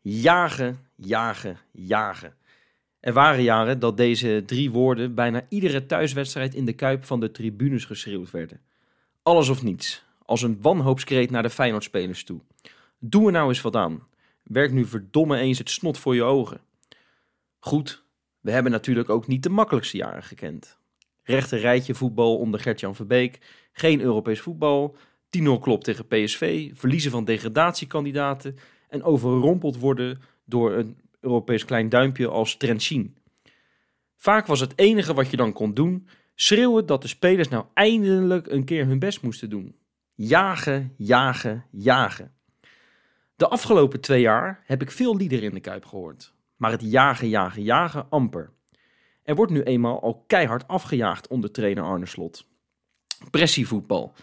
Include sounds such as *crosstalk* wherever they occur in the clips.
Jagen, jagen, jagen. Er waren jaren dat deze drie woorden bijna iedere thuiswedstrijd in de Kuip van de tribunes geschreeuwd werden. Alles of niets, als een wanhoopskreet naar de Feyenoord-spelers toe. Doe er nou eens wat aan. Werk nu verdomme eens het snot voor je ogen. Goed, we hebben natuurlijk ook niet de makkelijkste jaren gekend. Rechte rijtje voetbal onder Gert-Jan Verbeek, geen Europees voetbal, 10-0 klop tegen PSV, verliezen van degradatiekandidaten en overrompeld worden door een Europees klein duimpje als Trentin. Vaak was het enige wat je dan kon doen, schreeuwen dat de spelers nou eindelijk een keer hun best moesten doen. Jagen, jagen, jagen. De afgelopen twee jaar heb ik veel liederen in de Kuip gehoord, maar het jagen, jagen, jagen amper. Er wordt nu eenmaal al keihard afgejaagd onder trainer Arne Slot. Pressievoetbal.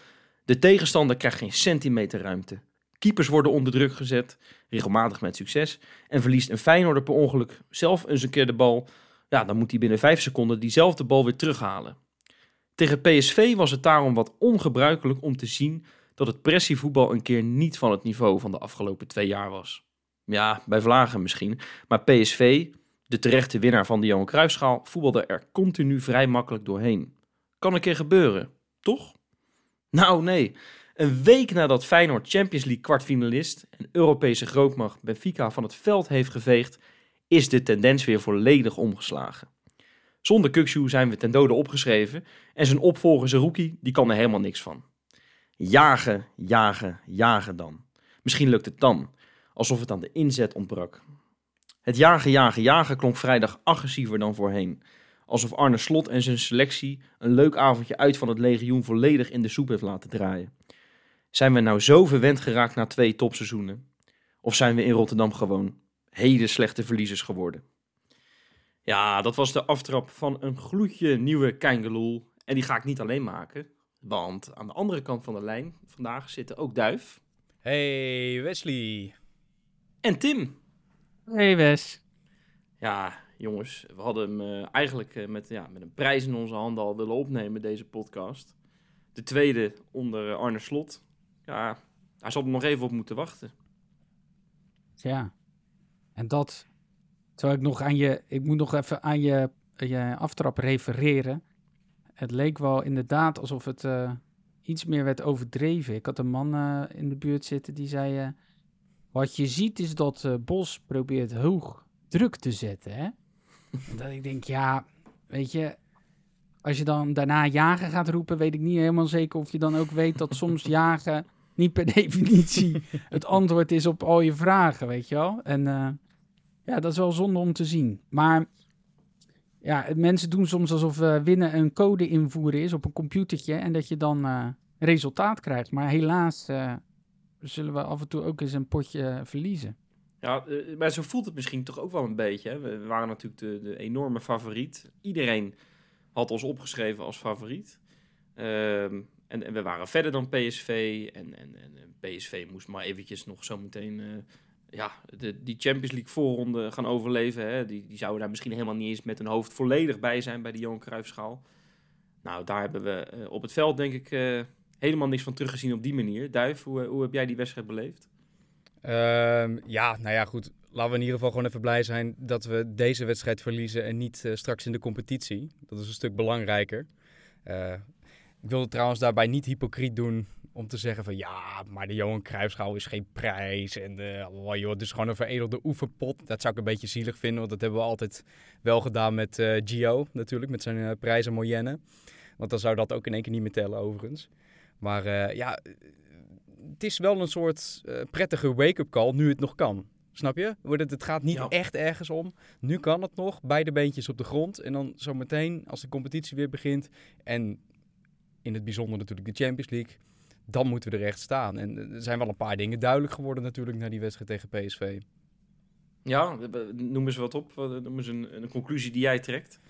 De tegenstander krijgt geen centimeter ruimte. Keepers worden onder druk gezet, regelmatig met succes. En verliest een Feyenoorder per ongeluk zelf eens een keer de bal. Ja, dan moet hij binnen vijf seconden diezelfde bal weer terughalen. Tegen PSV was het daarom wat ongebruikelijk om te zien dat het pressievoetbal een keer niet van het niveau van de afgelopen twee jaar was. Ja, bij Vlagen misschien, maar PSV, de terechte winnaar van de Johan Cruijffschaal, voetbalde er continu vrij makkelijk doorheen. Kan een keer gebeuren, toch? Nou nee, een week nadat Feyenoord Champions League kwartfinalist en Europese grootmacht Benfica van het veld heeft geveegd, is de tendens weer volledig omgeslagen. Zonder Kukshoe zijn we ten dode opgeschreven en zijn opvolger Zerouki, die kan er helemaal niks van. Jagen, jagen, jagen dan. Misschien lukt het dan, alsof het aan de inzet ontbrak. Het jagen, jagen, jagen klonk vrijdag agressiever dan voorheen. Alsof Arne Slot en zijn selectie een leuk avondje uit van het legioen volledig in de soep heeft laten draaien. Zijn we nou zo verwend geraakt na twee topseizoenen? Of zijn we in Rotterdam gewoon hele slechte verliezers geworden? Ja, dat was de aftrap van een gloedje nieuwe Keingeloel. En die ga ik niet alleen maken, want aan de andere kant van de lijn vandaag zitten ook Duif Hey Wesley. en Tim. Hey Wes. Ja, jongens, we hadden hem eh, eigenlijk eh, met, ja, met een prijs in onze handen al willen opnemen, deze podcast. De tweede onder eh, Arne Slot. Ja, hij zal er nog even op moeten wachten. Ja. En dat, terwijl ik nog aan je, ik moet nog even aan je, je aftrap refereren. Het leek wel inderdaad alsof het iets meer werd overdreven. Ik had een man in de buurt zitten die zei, wat je ziet is dat Bos probeert hoog druk te zetten, hè. Dat ik denk, ja, weet je, als je dan daarna jagen gaat roepen, weet ik niet helemaal zeker of je dan ook weet dat soms *laughs* jagen niet per *laughs* definitie het antwoord is op al je vragen, weet je wel. En eh, ja, dat is wel zonde om te zien. Maar ja, mensen doen soms alsof eh, winnen een code invoeren is op een computertje en dat je dan eh, resultaat krijgt. Maar helaas zullen we af en toe ook eens een potje verliezen. Ja, eh, maar zo voelt het misschien toch ook wel een beetje. Hè? We waren natuurlijk de, de enorme favoriet. Iedereen had ons opgeschreven als favoriet. Ehm, en, en we waren verder dan PSV. En, en, en PSV moest maar eventjes nog zo meteen eh, ja, de, die Champions League voorronde gaan overleven. Hè? Die, die zouden daar misschien helemaal niet eens met hun hoofd volledig bij zijn bij de Johan Cruijffschaal. Nou, daar hebben we eh, op het veld denk ik helemaal niks van teruggezien op die manier. Duif, hoe, hoe heb jij die wedstrijd beleefd? Ehm, ja, nou ja, goed. Laten we in ieder geval gewoon even blij zijn dat we deze wedstrijd verliezen en niet eh, straks in de competitie. Dat is een stuk belangrijker. Eh, ik wilde trouwens daarbij niet hypocriet doen om te zeggen van ja, maar de Johan Cruijffschaal is geen prijs. En eh, oh, joh, het is gewoon een veredelde oefenpot. Dat zou ik een beetje zielig vinden, want dat hebben we altijd wel gedaan met Gio natuurlijk, met zijn eh, prijzen Moyenne. Want dan zou dat ook in één keer niet meer tellen overigens. Maar ja, het is wel een soort eh, prettige wake-up call nu het nog kan. Snap je? Wordt Het het gaat niet Ja. echt ergens om. Nu kan het nog. Beide beentjes op de grond. En dan zometeen, als de competitie weer begint. En in het bijzonder natuurlijk de Champions League. Dan moeten we er echt staan. En er zijn wel een paar dingen duidelijk geworden natuurlijk na die wedstrijd tegen PSV. Ja, noem eens wat op. Wat- Noem eens een, een conclusie die jij trekt.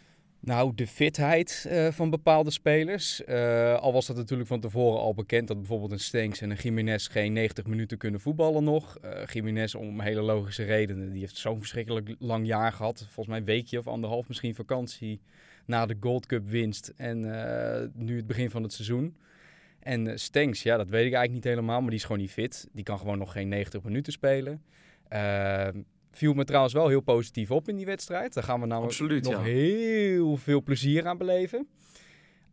Nou, de fitheid eh, van bepaalde spelers. Eh, al was dat natuurlijk van tevoren al bekend dat bijvoorbeeld een Stenks en een Jiménez geen 90 minuten kunnen voetballen nog. Eh Jiménez om hele logische redenen. Die heeft zo'n verschrikkelijk lang jaar gehad. Volgens mij een weekje of anderhalf misschien vakantie na de Gold Cup winst en nu het begin van het seizoen. En uh, Stenks, ja, dat weet ik eigenlijk niet helemaal, maar die is gewoon niet fit. Die kan gewoon nog geen 90 minuten spelen. Viel me trouwens wel heel positief op in die wedstrijd. Daar gaan we namelijk Absoluut, nog ja. heel veel plezier aan beleven.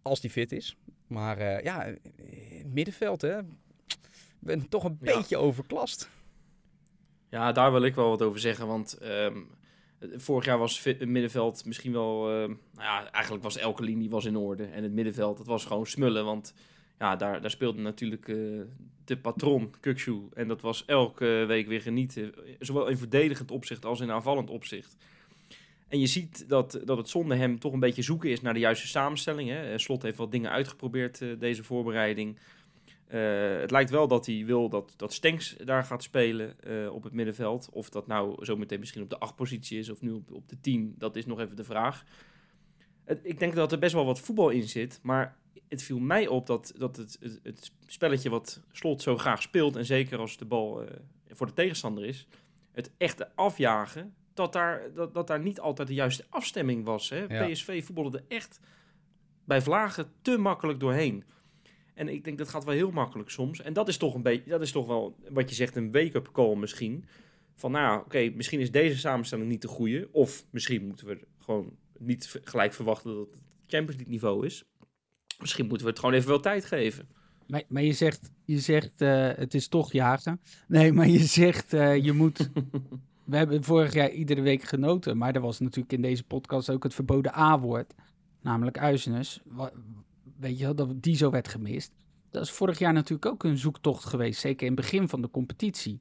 Als die fit is. Maar uh, ja, het middenveld, hè. Ik ben toch een Ja. beetje overklast. Ja, daar wil ik wel wat over zeggen. Want ehm, vorig jaar was het middenveld misschien wel... ehm, nou ja, eigenlijk was elke linie was in orde. En het middenveld, dat was gewoon smullen. Want ja, daar, daar speelde natuurlijk eh, de patron, Kukshu. En dat was elke week weer genieten. Zowel in verdedigend opzicht als in aanvallend opzicht. En je ziet dat, dat het zonder hem toch een beetje zoeken is naar de juiste samenstelling. Hè. Eh, Slot heeft wat dingen uitgeprobeerd eh, deze voorbereiding. Eh, het lijkt wel dat hij wil dat, dat Stenks daar gaat spelen eh, op het middenveld. Of dat nou zometeen misschien op de acht positie is of nu op, op de 10, dat is nog even de vraag. Ik denk dat er best wel wat voetbal in zit, maar het viel mij op dat, dat het, het, het spelletje wat Slot zo graag speelt, en zeker als de bal eh, voor de tegenstander is, het echte afjagen, dat daar, dat, dat daar niet altijd de juiste afstemming was. Hè? Ja. PSV voetbalde er echt bij vlagen te makkelijk doorheen. En ik denk dat gaat wel heel makkelijk soms. En dat is toch een beetje, dat is toch wel wat je zegt, een wake-up call misschien. Van nou, oké, misschien is deze samenstelling niet de goede. Of misschien moeten we gewoon niet gelijk verwachten dat het Champions League niveau is. Misschien moeten we het gewoon even wel tijd geven. Maar, maar je zegt, je zegt eh, het is toch jagen. Nee, maar je zegt eh, je moet... *laughs* We hebben vorig jaar iedere week genoten. Maar er was natuurlijk in deze podcast ook het verboden A-woord. Namelijk Uizenus. Wa- Weet je wel, dat die zo werd gemist. Dat is vorig jaar natuurlijk ook een zoektocht geweest. Zeker in het begin van de competitie.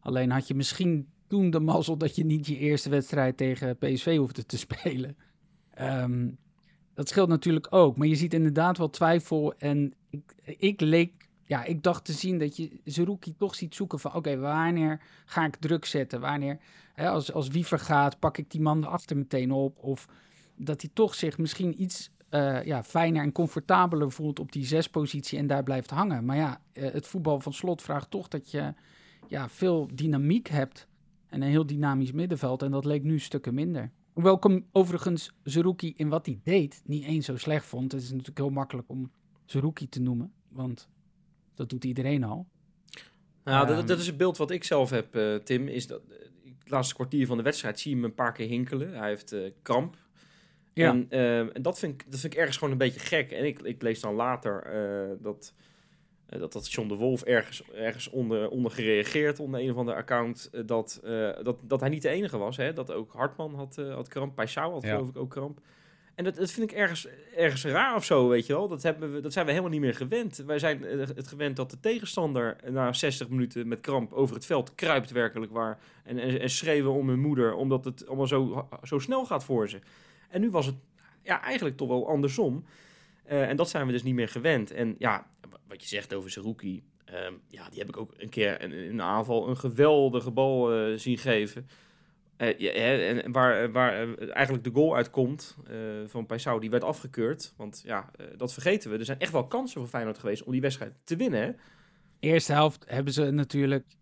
Alleen had je misschien toen de mazzel dat je niet je eerste wedstrijd tegen PSV hoefde te *laughs* spelen. Ehm, dat scheelt natuurlijk ook. Maar je ziet inderdaad wel twijfel. En ik, ik leek, ja, ik dacht te zien dat je Zerouki toch ziet zoeken van... Oké, wanneer ga ik druk zetten? Wanneer, hè, als, als Wiever gaat, pak ik die man erachter meteen op? Of dat hij toch zich misschien iets eh, ja, fijner en comfortabeler voelt op die zespositie en daar blijft hangen. Maar ja, eh, het voetbal van slot vraagt toch dat je ja, veel dynamiek hebt. En een heel dynamisch middenveld. En dat leek nu stukken minder. Hoewel ik hem overigens Zerouki in wat hij deed niet eens zo slecht vond. Het is natuurlijk heel makkelijk om Zerouki te noemen. Want dat doet iedereen al. Nou, dat, Ehm. dat is het beeld wat ik zelf heb, eh, Tim. Is dat eh, het laatste kwartier van de wedstrijd zie je hem een paar keer hinkelen. Hij heeft eh, kramp. Ja. En, eh, en dat, vind ik, dat vind ik ergens gewoon een beetje gek. En ik, ik lees dan later dat, dat, dat John de Wolf ergens, ergens onder, onder gereageerd onder een of ander account. eh, dat, eh, dat, dat hij niet de enige was. Hè? Dat ook Hartman had, eh, had kramp. Paisao had Ja. geloof ik ook kramp. En dat, dat vind ik ergens, ergens raar of zo, weet je wel. Dat, hebben we, dat zijn we helemaal niet meer gewend. Wij zijn eh, het gewend dat de tegenstander na 60 minuten met kramp over het veld kruipt werkelijk waar. En, en, en schreeuwen om hun moeder, omdat het allemaal zo, zo snel gaat voor ze. En nu was het ja, eigenlijk toch wel andersom. Eh, en dat zijn we dus niet meer gewend. En ja, wat je zegt over Zerouki, ehm, ja, die heb ik ook een keer in, een aanval een geweldige bal eh, zien geven. Eh, en waar, waar eh, eigenlijk de goal uitkomt van Paisao, die werd afgekeurd. Want ja, dat vergeten we. Er zijn echt wel kansen voor Feyenoord geweest om die wedstrijd te winnen. Hè? Eerste helft hebben ze natuurlijk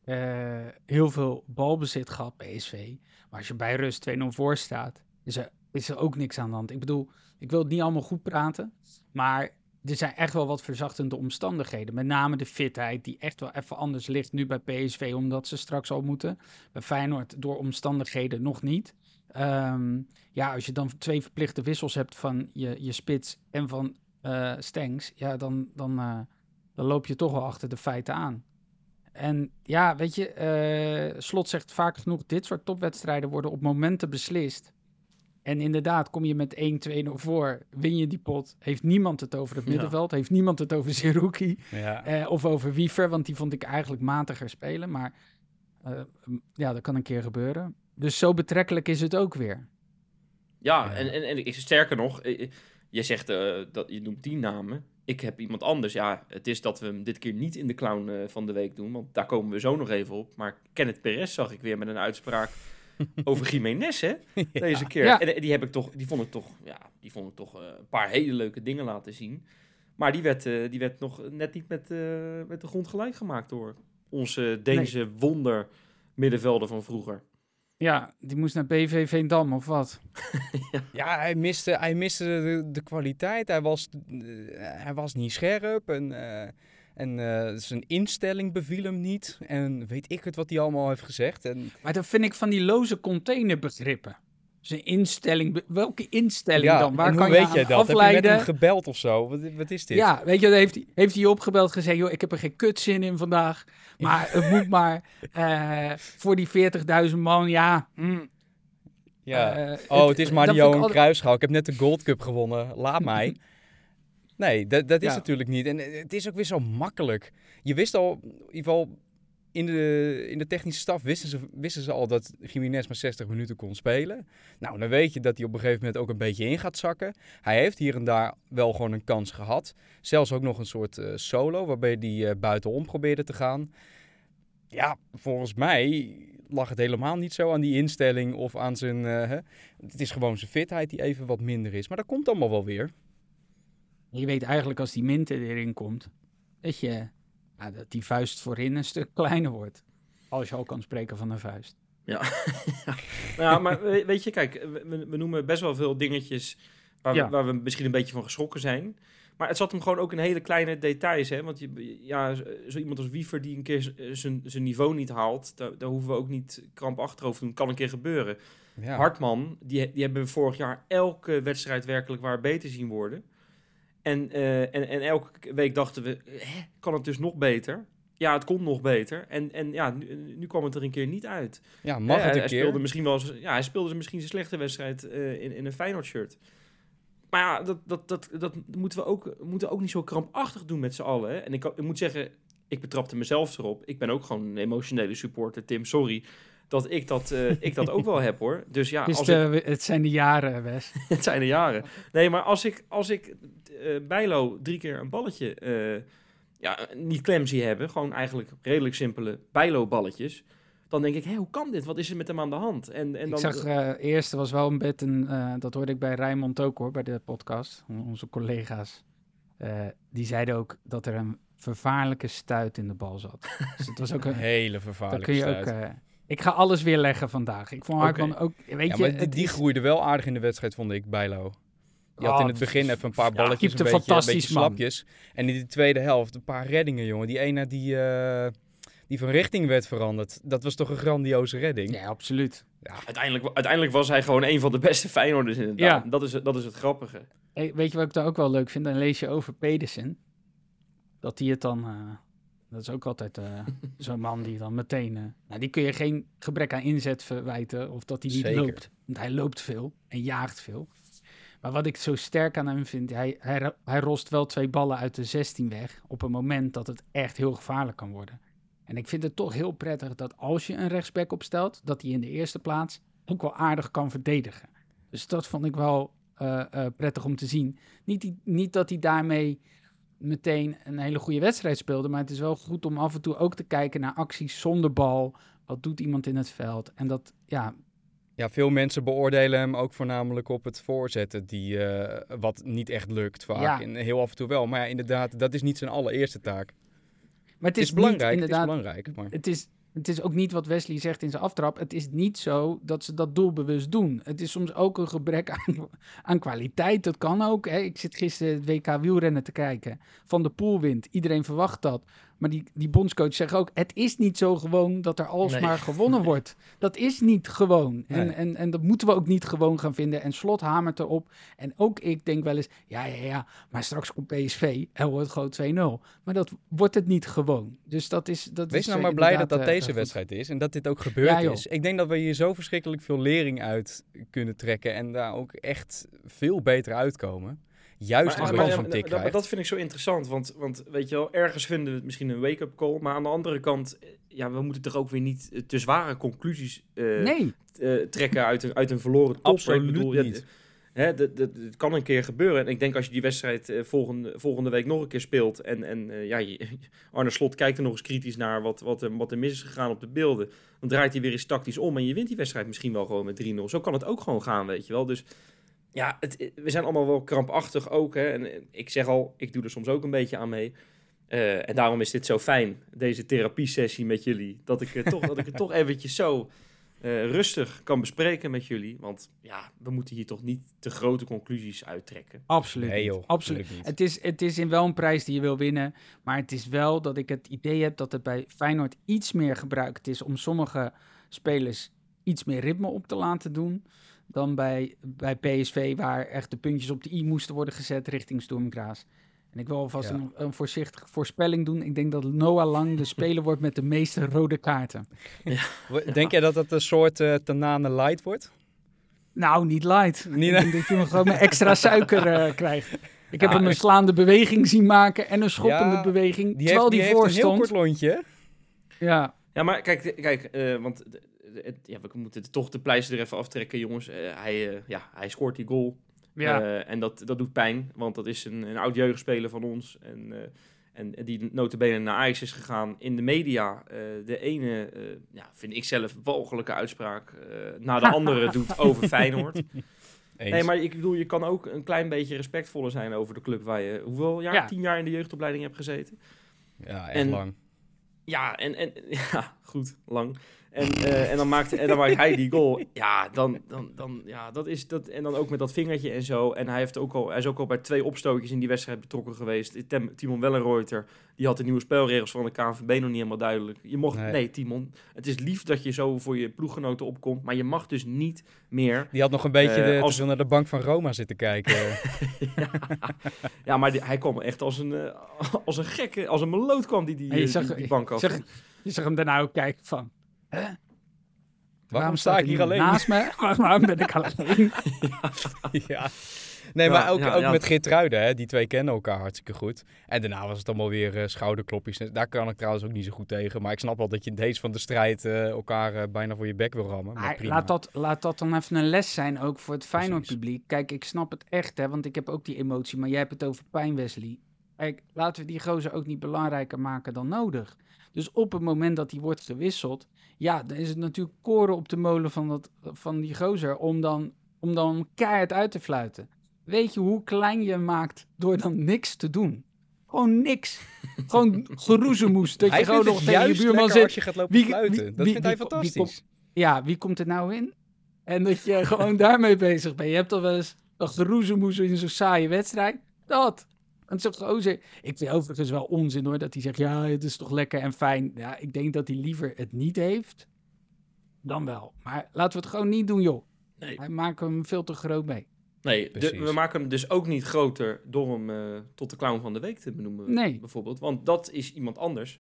heel veel balbezit gehad, PSV. Maar als je bij rust 2-0 voor staat, is er, is er ook niks aan de hand. Ik bedoel, ik wil het niet allemaal goed praten, maar er zijn echt wel wat verzachtende omstandigheden. Met name de fitheid, die echt wel even anders ligt nu bij PSV, omdat ze straks al moeten. Bij Feyenoord door omstandigheden nog niet. Ehm, ja, als je dan twee verplichte wissels hebt van je, je spits en van eh Stengs, ja, dan, dan, eh, dan loop je toch wel achter de feiten aan. En ja, weet je, eh, Slot zegt vaak genoeg, dit soort topwedstrijden worden op momenten beslist. En inderdaad, kom je met 1-2-0 voor, win je die pot, heeft niemand het over het Ja. middenveld, heeft niemand het over *laughs* Zerouki Ja. eh, of over Wiever, want die vond ik eigenlijk matiger spelen. Maar eh, ja, dat kan een keer gebeuren. Dus zo betrekkelijk is het ook weer. Ja, Ja. En, en, en sterker nog, eh, je zegt eh, dat je noemt tien namen. Ik heb iemand anders. Ja, het is dat we hem dit keer niet in de clown van de week doen, want daar komen we zo nog even op. Maar Kenneth Perez zag ik weer met een uitspraak over Jiménez, hè? *laughs* Deze keer. Ja. En eh, die heb ik toch, die vond ik toch, ja, die vond ik toch eh, een paar hele leuke dingen laten zien. Maar die werd, eh, die werd nog net niet met, eh, met de grond gelijk gemaakt door onze Deense wonder middenvelder van vroeger. Ja, die moest naar BV Veendam of wat? *laughs* Ja, hij miste, hij miste de, de kwaliteit. Hij was, hij was niet scherp en, eh, en eh, zijn instelling beviel hem niet. En weet ik het wat hij allemaal heeft gezegd. En, Maar dan vind ik van die loze containerbegrippen. Zijn instelling, welke instelling ja, dan? Waar en kan hoe je weet jij dat? Heb je met afleiden? hem gebeld of zo? Wat, wat is dit? Ja, weet je, heeft hij, heeft hij je opgebeld gezegd, joh, ik heb er geen kutzin in vandaag. Maar het moet maar *laughs* eh, voor die 40.000 man, ja. mm, Ja. eh, oh, het is maar dat Johan altijd-. Ik heb net de Gold Cup gewonnen. Laat mij. Nee, dat, dat is Ja. natuurlijk niet. En eh, het is ook weer zo makkelijk. Je wist al, in ieder geval in de, in de technische staf wisten ze, wisten ze al dat Jiménez maar 60 minuten kon spelen. Nou, dan weet je dat hij op een gegeven moment ook een beetje in gaat zakken. Hij heeft hier en daar wel gewoon een kans gehad. Zelfs ook nog een soort eh, solo, waarbij hij eh, buitenom probeerde te gaan. Ja, volgens mij lag het helemaal niet zo aan die instelling of aan zijn... Het is gewoon zijn fitheid die even wat minder is. Maar dat komt allemaal wel weer. Je weet eigenlijk als die Minte erin komt, dat, je, ja, dat die vuist voorin een stuk *laughs* kleiner wordt. Als je al kan spreken van een vuist. Ja, *laughs* ja maar we- weet je, kijk, we, we noemen best wel veel dingetjes waar, Ja. we, waar we misschien een beetje van geschrokken zijn. Maar het zat hem gewoon ook in hele kleine details. Hè? Want je, ja, zo iemand als Wiever die een keer z- zijn zijn niveau niet haalt, daar, daar hoeven we ook niet krampachtig over te doen. Kan een keer gebeuren. Ja. Hartman, die, die hebben we vorig jaar elke wedstrijd werkelijk waar beter zien worden. En, eh, en, en elke week dachten we, hè, kan het dus nog beter? Ja, het kon nog beter. En, en ja, nu, nu kwam het er een keer niet uit. Ja, mag Hè, het hij een Speelde keer? misschien wel eens, ja, hij speelde misschien zijn slechte wedstrijd eh, in, in een Feyenoord shirt. Maar ja, dat, dat, dat, dat moeten we ook, moeten we ook niet zo krampachtig doen met z'n allen. Hè? En ik, ik moet zeggen, ik betrapte mezelf erop. Ik ben ook gewoon een emotionele supporter, Tim. Sorry dat ik dat, eh, *laughs* ik dat ook wel heb, hoor. Dus ja, Dus als de- ik, het zijn de jaren, Wes. *laughs* het zijn de jaren. Nee, maar als ik, als ik eh, Bijlo drie keer een balletje... eh, ja, niet klem zie hebben, gewoon eigenlijk redelijk simpele Bijlo-balletjes... dan denk ik, hé, hoe kan dit? Wat is er met hem aan de hand? En, en Ik dan, zag eh eerst, er was wel een bed, een, eh, dat hoorde ik bij Rijmond ook hoor, bij de podcast, on- onze collega's. Eh, die zeiden ook dat er een vervaarlijke stuit in de bal zat. Dus het was ook *laughs* Een hele vervaarlijke kun je ook... stuit. eh, ik ga alles weer leggen vandaag. Ik vond Oké. Hartman ook, weet ja, je... maar die, het die is- groeide wel aardig in de wedstrijd, vond ik, Bijlo. Je had Oh, in het begin even een paar ja, balletjes, keepte een beetje, een beetje man. slapjes. En in de tweede helft een paar reddingen, jongen. Die ene die, eh, die van richting werd veranderd. Dat was toch een grandioze redding? Ja, absoluut. uiteindelijk, uiteindelijk was hij gewoon een van de beste Feyenoorders inderdaad. Ja. Dat, is, dat is het grappige. Hey, weet je wat ik daar ook wel leuk vind? Dan lees je over Pedersen. Dat hij het dan... eh, dat is ook altijd eh, *laughs* zo'n man die dan meteen... eh, nou, die kun je geen gebrek aan inzet verwijten of dat hij niet Zeker. loopt. Want hij loopt veel en jaagt veel. Maar wat ik zo sterk aan hem vind... Hij, hij, hij rost wel twee ballen uit de 16 weg... op een moment dat het echt heel gevaarlijk kan worden. En ik vind het toch heel prettig dat als je een rechtsback opstelt... dat hij in de eerste plaats ook wel aardig kan verdedigen. Dus dat vond ik wel eh, prettig om te zien. Niet, die, niet dat hij daarmee meteen een hele goede wedstrijd speelde, maar het is wel goed om af en toe ook te kijken naar acties zonder bal. Wat doet iemand in het veld? En dat, ja, Ja, veel mensen beoordelen hem ook voornamelijk op het voorzetten, die, eh, wat niet echt lukt vaak. Ja. En heel af en toe wel. Maar ja, inderdaad, dat is niet zijn allereerste taak. maar Het is, belangrijk, niet, het is inderdaad, belangrijk. Maar... het is, het is ook niet wat Wesley zegt in zijn aftrap. Het is niet zo dat ze dat doelbewust doen. Het is soms ook een gebrek aan, *laughs* aan kwaliteit. Dat kan ook. Hè. Ik zit gisteren het WK wielrennen te kijken. Van de Poel wint. Iedereen verwacht dat. Maar die, die bondscoach zegt ook: het is niet zo gewoon dat er alsmaar Nee. gewonnen *laughs* wordt. Dat is niet gewoon. En, Nee. en, en dat moeten we ook niet gewoon gaan vinden. En slot hamert erop. En ook ik denk wel eens: ja, ja, ja. Maar straks komt PSV en wordt het gewoon 2-0. Maar dat wordt het niet gewoon. Dus dat is. Dat Wees is, nou maar blij dat dat eh, deze wedstrijd is en dat dit ook gebeurd Ja, is. Ik denk dat we hier zo verschrikkelijk veel lering uit kunnen trekken en daar ook echt veel beter uitkomen. Juist Maar- als maar- zo'n tik dat- maar krijgt. dat vind ik zo interessant, want, want weet je wel, ergens vinden we het misschien een wake-up call, maar aan de andere kant, eh, ja, we moeten toch ook weer niet eh, te zware conclusies eh, Nee, eh, trekken uit een, uit een verloren topper. Absoluut bedoel, niet. Hè, dat, dat, het kan een keer gebeuren. En ik denk als je die wedstrijd volgende, volgende week nog een keer speelt. En, en eh, ja, je- *laughs* Arne Slot kijkt er nog eens kritisch naar wat, wat, er, wat er mis is gegaan op de beelden. Dan draait hij weer eens tactisch om. En je wint die wedstrijd misschien wel gewoon met 3-0. Zo kan het ook gewoon gaan, weet je wel. Dus ja, het, we zijn allemaal wel krampachtig ook. Hè. En eh, ik zeg al, ik doe er soms ook een beetje aan mee. Eh, en daarom is dit zo fijn, deze therapiesessie met jullie. Dat ik, er toch, dat ik er toch eventjes zo eh, rustig kan bespreken met jullie. Want ja, we moeten hier toch niet te grote conclusies uittrekken. Absoluut Nee, joh, Absoluut. niet. Het is, het is in wel een prijs die je wil winnen. Maar het is wel dat ik het idee heb dat het bij Feyenoord iets meer gebruikt is om sommige spelers iets meer ritme op te laten doen. Dan bij, bij PSV, waar echt de puntjes op de i moesten worden gezet richting Stormgraas. En ik wil alvast Ja. een, een voorzichtige voorspelling doen. Ik denk dat Noah Lang de speler wordt met de meeste rode kaarten. Denk jij dat dat een soort eh Tanane light wordt? Nou, niet light. Niet- ik denk dat je hem gewoon met extra *laughs* suiker eh, krijgt. Ik heb Ja, hem een slaande beweging zien maken en een schoppende Ja, beweging. Die terwijl heeft, die, die voor heeft een heel stond. kort lontje. hè? Ja, Ja, maar kijk, kijk eh, want het- ja, we moeten toch de pleister er even aftrekken, jongens. Eh, hij, eh, ja, hij scoort die goal. ja. Eh, en dat, dat doet pijn, want dat is een, een oud jeugdspeler van ons. En, eh, en die notabene naar Ajax is gegaan. In de media eh, de ene, eh, ja, vind ik zelf, walgelijke uitspraak eh na de andere doet *laughs* over Feyenoord. Eens. Nee, maar ik bedoel, je kan ook een klein beetje respectvoller zijn over de club waar je, hoeveel jaar, Ja. tien jaar in de jeugdopleiding hebt gezeten. Ja, echt en- lang. Ja, en, en *laughs* ja, goed, lang. En, eh, en dan maakte en dan maakt hij die goal. Ja, dan, dan, dan, ja, dat is dat. En dan ook met dat vingertje en zo. En hij, heeft ook al, hij is ook al bij twee opstootjes in die wedstrijd betrokken geweest. Tem- Timon Wellenreuter, die had de nieuwe spelregels van de KNVB nog niet helemaal duidelijk. Je mocht, Nee. nee. Timon, het is lief dat je zo voor je ploeggenoten opkomt. Maar je mag dus niet meer. Die had nog een beetje Eh, de, als- naar de bank van Roma zitten kijken. *laughs* ja, ja, maar die- hij kwam echt als een, eh, als een gekke, als een meloot kwam die die, zag- bank af. Zeg, je zag hem daarna ook kijken van... Hè? Waarom sta ik hier alleen? Naast me? *laughs* Waarom ben ik alleen? *laughs* ja. Nee, Ja, maar ook, ja, ook ja. met Geertruiden, hè, die twee kennen elkaar hartstikke goed. En daarna was het allemaal weer eh, schouderklopjes. Daar kan ik trouwens ook niet zo goed tegen. Maar ik snap wel dat je in deze van de strijd eh, elkaar eh, bijna voor je bek wil rammen. Maar prima. laat, dat, laat dat dan even een les zijn, ook voor het Feyenoord-publiek. Kijk, ik snap het echt, hè, want ik heb ook die emotie. Maar jij hebt het over pijn, Wesley. Kijk, laten we die gozer ook niet belangrijker maken dan nodig. Dus op het moment dat hij wordt gewisseld... Ja, dan is het natuurlijk koren op de molen van, dat, van die gozer... Om dan, om dan keihard uit te fluiten. Weet je hoe klein je maakt door dan niks te doen? Gewoon niks. *laughs* Gewoon geroezemoes. Dat hij je gewoon nog tegen je buurman zit. als je gaat lopen Wie- fluiten. wie- dat vindt hij fantastisch. Ja, wie komt er nou in? En dat je *laughs* gewoon daarmee bezig bent. Je hebt al wel eens een geroezemoes in zo'n saaie wedstrijd. Dat. En gozer. Ik vind overigens wel onzin hoor, dat hij zegt, ja, het is toch lekker en fijn. Ja, ik denk dat hij liever het niet heeft, dan wel. Maar laten we het gewoon niet doen, joh. Nee. Hij maakt hem veel te groot mee. Nee, de- we maken hem dus ook niet groter door hem eh, tot de clown van de week te benoemen, Nee. bijvoorbeeld. Want dat is iemand anders.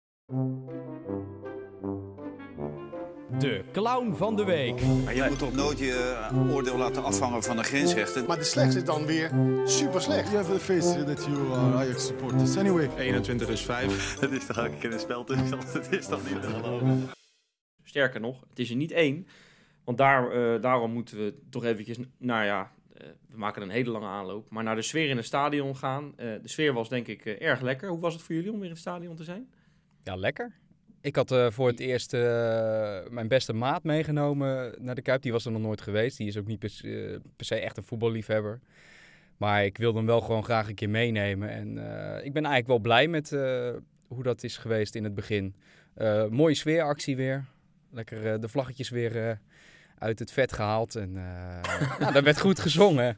De clown van de week. Maar je moet toch nooit je eh, oordeel laten afhangen van een grensrechter. Maar de slechtste is dan weer super slecht. You have the face that you are Ajax supporters. Anyway, 21 is 5. Het *laughs* is toch ook een keer een spel tussen, het *laughs* is toch niet te geloven. Sterker nog, het is er niet één. Want daar, eh, daarom moeten we toch eventjes, nou ja, eh, we maken een hele lange aanloop. Maar naar de sfeer in het stadion gaan. Eh, de sfeer was denk ik erg lekker. Hoe was het voor jullie om weer in het stadion te zijn? Ja, lekker. Ik had eh, voor het eerst eh, mijn beste maat meegenomen naar de Kuip. Die was er nog nooit geweest. Die is ook niet per, se- eh, per se echt een voetballiefhebber. Maar ik wilde hem wel gewoon graag een keer meenemen. En ik ben eigenlijk wel blij met hoe dat is geweest in het begin. Mooie sfeeractie weer. Lekker de vlaggetjes weer uit het vet gehaald. En *laughs* nou, dat werd goed gezongen.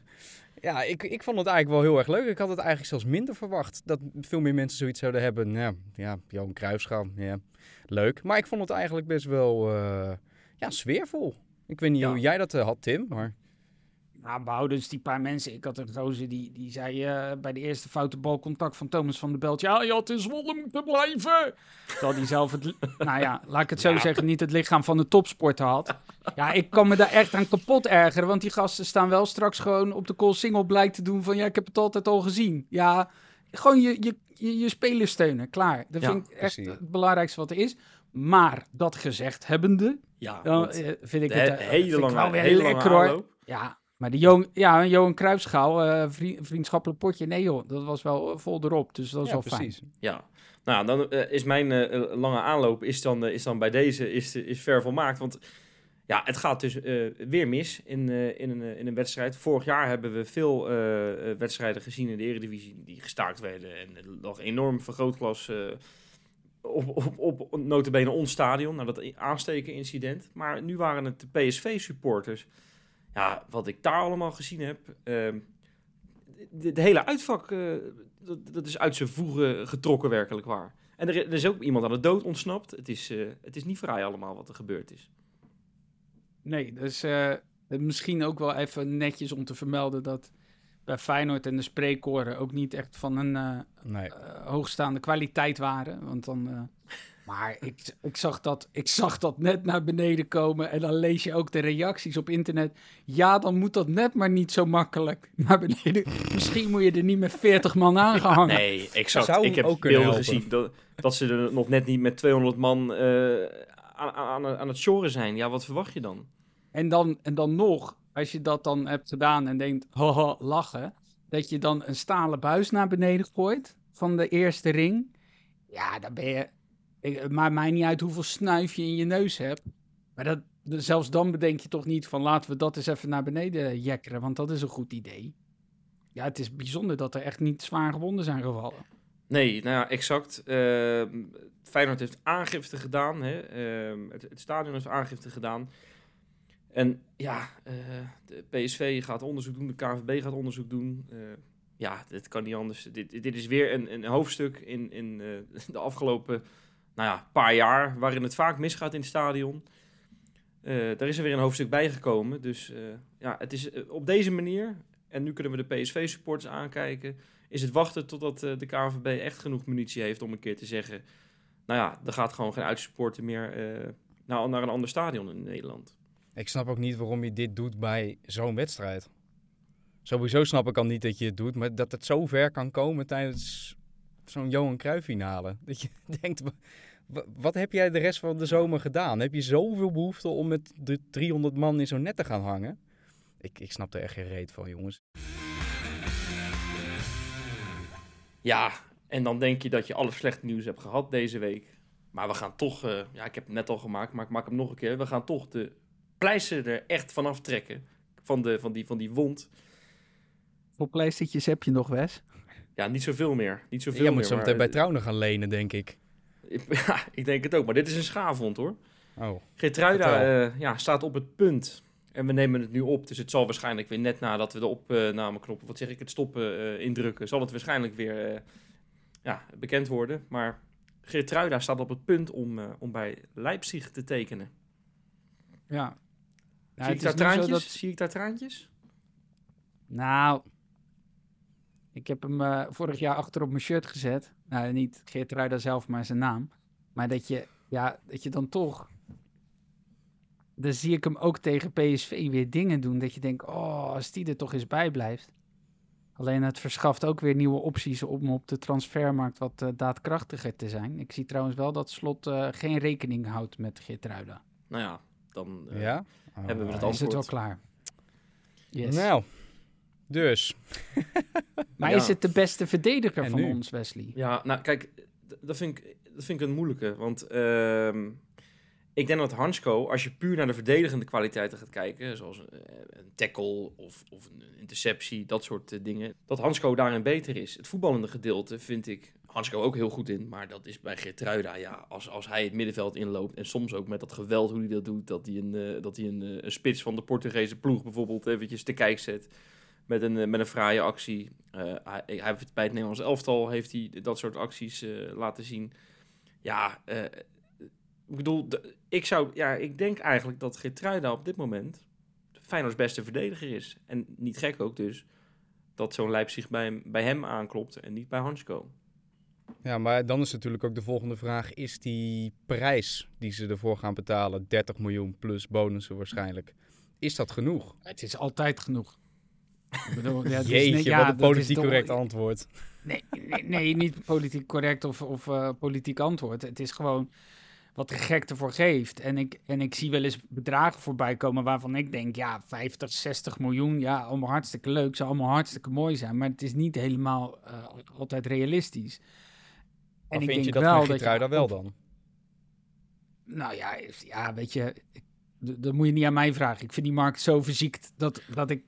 Ja, ik, ik vond het eigenlijk wel heel erg leuk. Ik had het eigenlijk zelfs minder verwacht. Dat veel meer mensen zoiets zouden hebben. Nou, ja, Johan Cruijffschaal, ja, leuk. Maar ik vond het eigenlijk best wel eh, ja, sfeervol. Ik weet niet Ja. hoe jij dat eh, had, Tim. Maar Nou, behouden dus die paar mensen. Ik had een gozer die, die zei eh, bij de eerste foute balcontact van Thomas van der Belt. Ja, je had in Zwolle moeten blijven. Terwijl hij zelf het, *laughs* nou ja, laat ik het zo zeggen, niet het lichaam van de topsporter had. Ja, ik kan me daar echt aan kapot ergeren. Want die gasten staan wel straks gewoon op de call single blijk te doen van... Ja, ik heb het altijd al gezien. Ja, gewoon je, je, je, je spelers steunen, klaar. Dat Ja, vind ik echt precies. het belangrijkste wat er is. Maar dat gezegd hebbende, Ja, dan eh, vind ik de het he- eh, hele ik wel weer lange lekker hoor. Ja, maar de Johan, ja, Johan Cruijffschaal, eh, vri- vriendschappelijk potje, nee joh, dat was wel eh, vol erop. Dus dat is ja, wel precies. Ja, nou dan eh, is mijn lange aanloop is dan, is dan bij deze is, is ver volmaakt. Want ja, het gaat dus weer mis in, in, een, in een wedstrijd. Vorig jaar hebben we veel wedstrijden gezien in de Eredivisie die gestaakt werden. En er lag enorm vergrootglas op, op, op notabene ons stadion, naar dat aansteken incident. Maar nu waren het de PSV-supporters. Ja, wat ik daar allemaal gezien heb. ehm, de, de hele uitvak, eh, dat, dat is uit zijn voegen getrokken werkelijk waar. En er, er is ook iemand aan de dood ontsnapt. Het is, eh, het is niet vrij allemaal wat er gebeurd is. Nee, dus eh, misschien ook wel even netjes om te vermelden dat bij Feyenoord en de spreekkoren ook niet echt van een eh, Nee. eh, hoogstaande kwaliteit waren. Want dan, eh, maar ik, ik, zag dat, ik zag dat net naar beneden komen. En dan lees je ook de reacties op internet. Ja, dan moet dat net maar niet zo makkelijk naar beneden. Misschien moet je er niet met 40 man aangehangen. Nee, exact. Zou ik heb ook beelden helpen. gezien dat, dat ze er nog net niet met 200 man eh, aan, aan, aan het shoren zijn. Ja, wat verwacht je dan? En dan, en dan nog, als je dat dan hebt gedaan en denkt, *laughs* haha, lachen. Dat je dan een stalen buis naar beneden gooit van de eerste ring. Ja, dan ben je... ik- Het maakt mij niet uit hoeveel snuif je in je neus hebt. Maar dat, zelfs dan bedenk je toch niet van laten we dat eens even naar beneden jekkeren. Want dat is een goed idee. Ja, het is bijzonder dat er echt niet zwaar gewonden zijn gevallen. Nee, nou ja, exact. Ehm Feyenoord heeft aangifte gedaan. Hè? Ehm, het, het stadion heeft aangifte gedaan. En ja, eh, de PSV gaat onderzoek doen, de KNVB gaat onderzoek doen. Eh, ja, dit kan niet anders. Dit, dit is weer een, een hoofdstuk in, in eh, *laughs* de afgelopen nou ja, paar jaar waarin het vaak misgaat in het stadion. Eh, daar is er weer een hoofdstuk bijgekomen. Dus eh, ja, het is eh, op deze manier. En nu kunnen we de PSV-supporters aankijken is het wachten totdat de KNVB echt genoeg munitie heeft om een keer te zeggen... Nou ja, er gaat gewoon geen uitsupporter meer naar, naar een ander stadion in Nederland. Ik snap ook niet waarom je dit doet bij zo'n wedstrijd. Sowieso snap ik al niet dat je het doet, maar dat het zo ver kan komen tijdens zo'n Johan Cruijff finale. *laughs* Dat je denkt, wa- wa- wat heb jij de rest van de zomer gedaan? Heb je zoveel behoefte om met de 300 man in zo'n net te gaan hangen? Ik, ik snap er echt geen reet van, jongens. Ja, en dan denk je dat je alle slechte nieuws hebt gehad deze week. Maar we gaan toch, eh, ja, ik heb het net al gemaakt, maar ik maak hem nog een keer. We gaan toch de pleister er echt vanaf trekken. Van, de, van, die, van die wond. Hoeveel pleistertjes heb je nog, Wes? Ja, niet zoveel meer. Niet zoveel Jij meer. moet zo meteen bij Trouwen gaan lenen, denk ik. *laughs* Ja, ik denk het ook. Maar dit is een schaafwond hoor. Oh, Geertruida Vertel. eh, ja, staat op het punt. En we nemen het nu op. Dus het zal waarschijnlijk weer net nadat we de opnameknop, wat zeg ik, het stoppen eh, indrukken, zal het waarschijnlijk weer eh, ja, bekend worden. Maar Geertruida staat op het punt om, eh, om bij Leipzig te tekenen. Ja. Ja, Zie ik daar traantjes? dat- Zie ik daar traantjes? Nou, ik heb hem eh, vorig jaar achter op mijn shirt gezet. Nou, niet Geert Ruida zelf, maar zijn naam. Maar dat je, ja, dat je dan toch... Dan zie ik hem ook tegen PSV weer dingen doen. Dat je denkt, oh, als die er toch eens bij blijft. Alleen het verschaft ook weer nieuwe opties om op de transfermarkt wat eh, daadkrachtiger te zijn. Ik zie trouwens wel dat Slot eh, geen rekening houdt met Geert Ruida. Nou ja, dan eh, ja? hebben we het Dan is het wel antwoord. klaar. Yes. Nou, dus. *laughs* maar ja. is het de beste verdediger En van nu? ons, Wesley? Ja, nou kijk, dat vind ik, dat vind ik een moeilijke. Want ehm, ik denk dat Hansko, als je puur naar de verdedigende kwaliteiten gaat kijken, zoals eh, een tackle of, of een interceptie, dat soort eh, dingen, dat Hansko daarin beter is. Het voetballende gedeelte vind ik Hansko ook heel goed in, maar dat is bij Geertruida, ja, als, als hij het middenveld inloopt en soms ook met dat geweld hoe hij dat doet, dat hij een, eh, dat hij een, eh, een spits van de Portugese ploeg bijvoorbeeld eventjes te kijk zet met een, eh, met een fraaie actie. Eh, hij, hij heeft bij het Nederlands elftal heeft hij dat soort acties eh, laten zien. Ja, eh, ik bedoel, ik, zou, ja, ik denk eigenlijk dat Geertruida op dit moment Feyenoord's beste verdediger is. En niet gek ook dus, dat zo'n Leipzig bij hem, bij hem aanklopt en niet bij Hansko. Ja, maar dan is natuurlijk ook de volgende vraag. Is die prijs die ze ervoor gaan betalen, 30 miljoen plus bonussen waarschijnlijk, is dat genoeg? Het is altijd genoeg. Ik bedoel, ja, het is Jeetje, ja, wat een politiek toch- correct antwoord. Nee, nee, nee, niet politiek correct of, of eh, politiek antwoord. Het is gewoon wat de gek ervoor geeft. En ik, en ik zie wel eens bedragen voorbij komen waarvan ik denk, ja, 50, 60 miljoen, ja, allemaal hartstikke leuk, zou allemaal hartstikke mooi zijn. Maar het is niet helemaal eh, altijd realistisch. Maar ik vind je denk dat wel dat je wel dan? Nou ja, ja weet je, dat moet je niet aan mij vragen. Ik vind die markt zo verziekt dat, dat ik...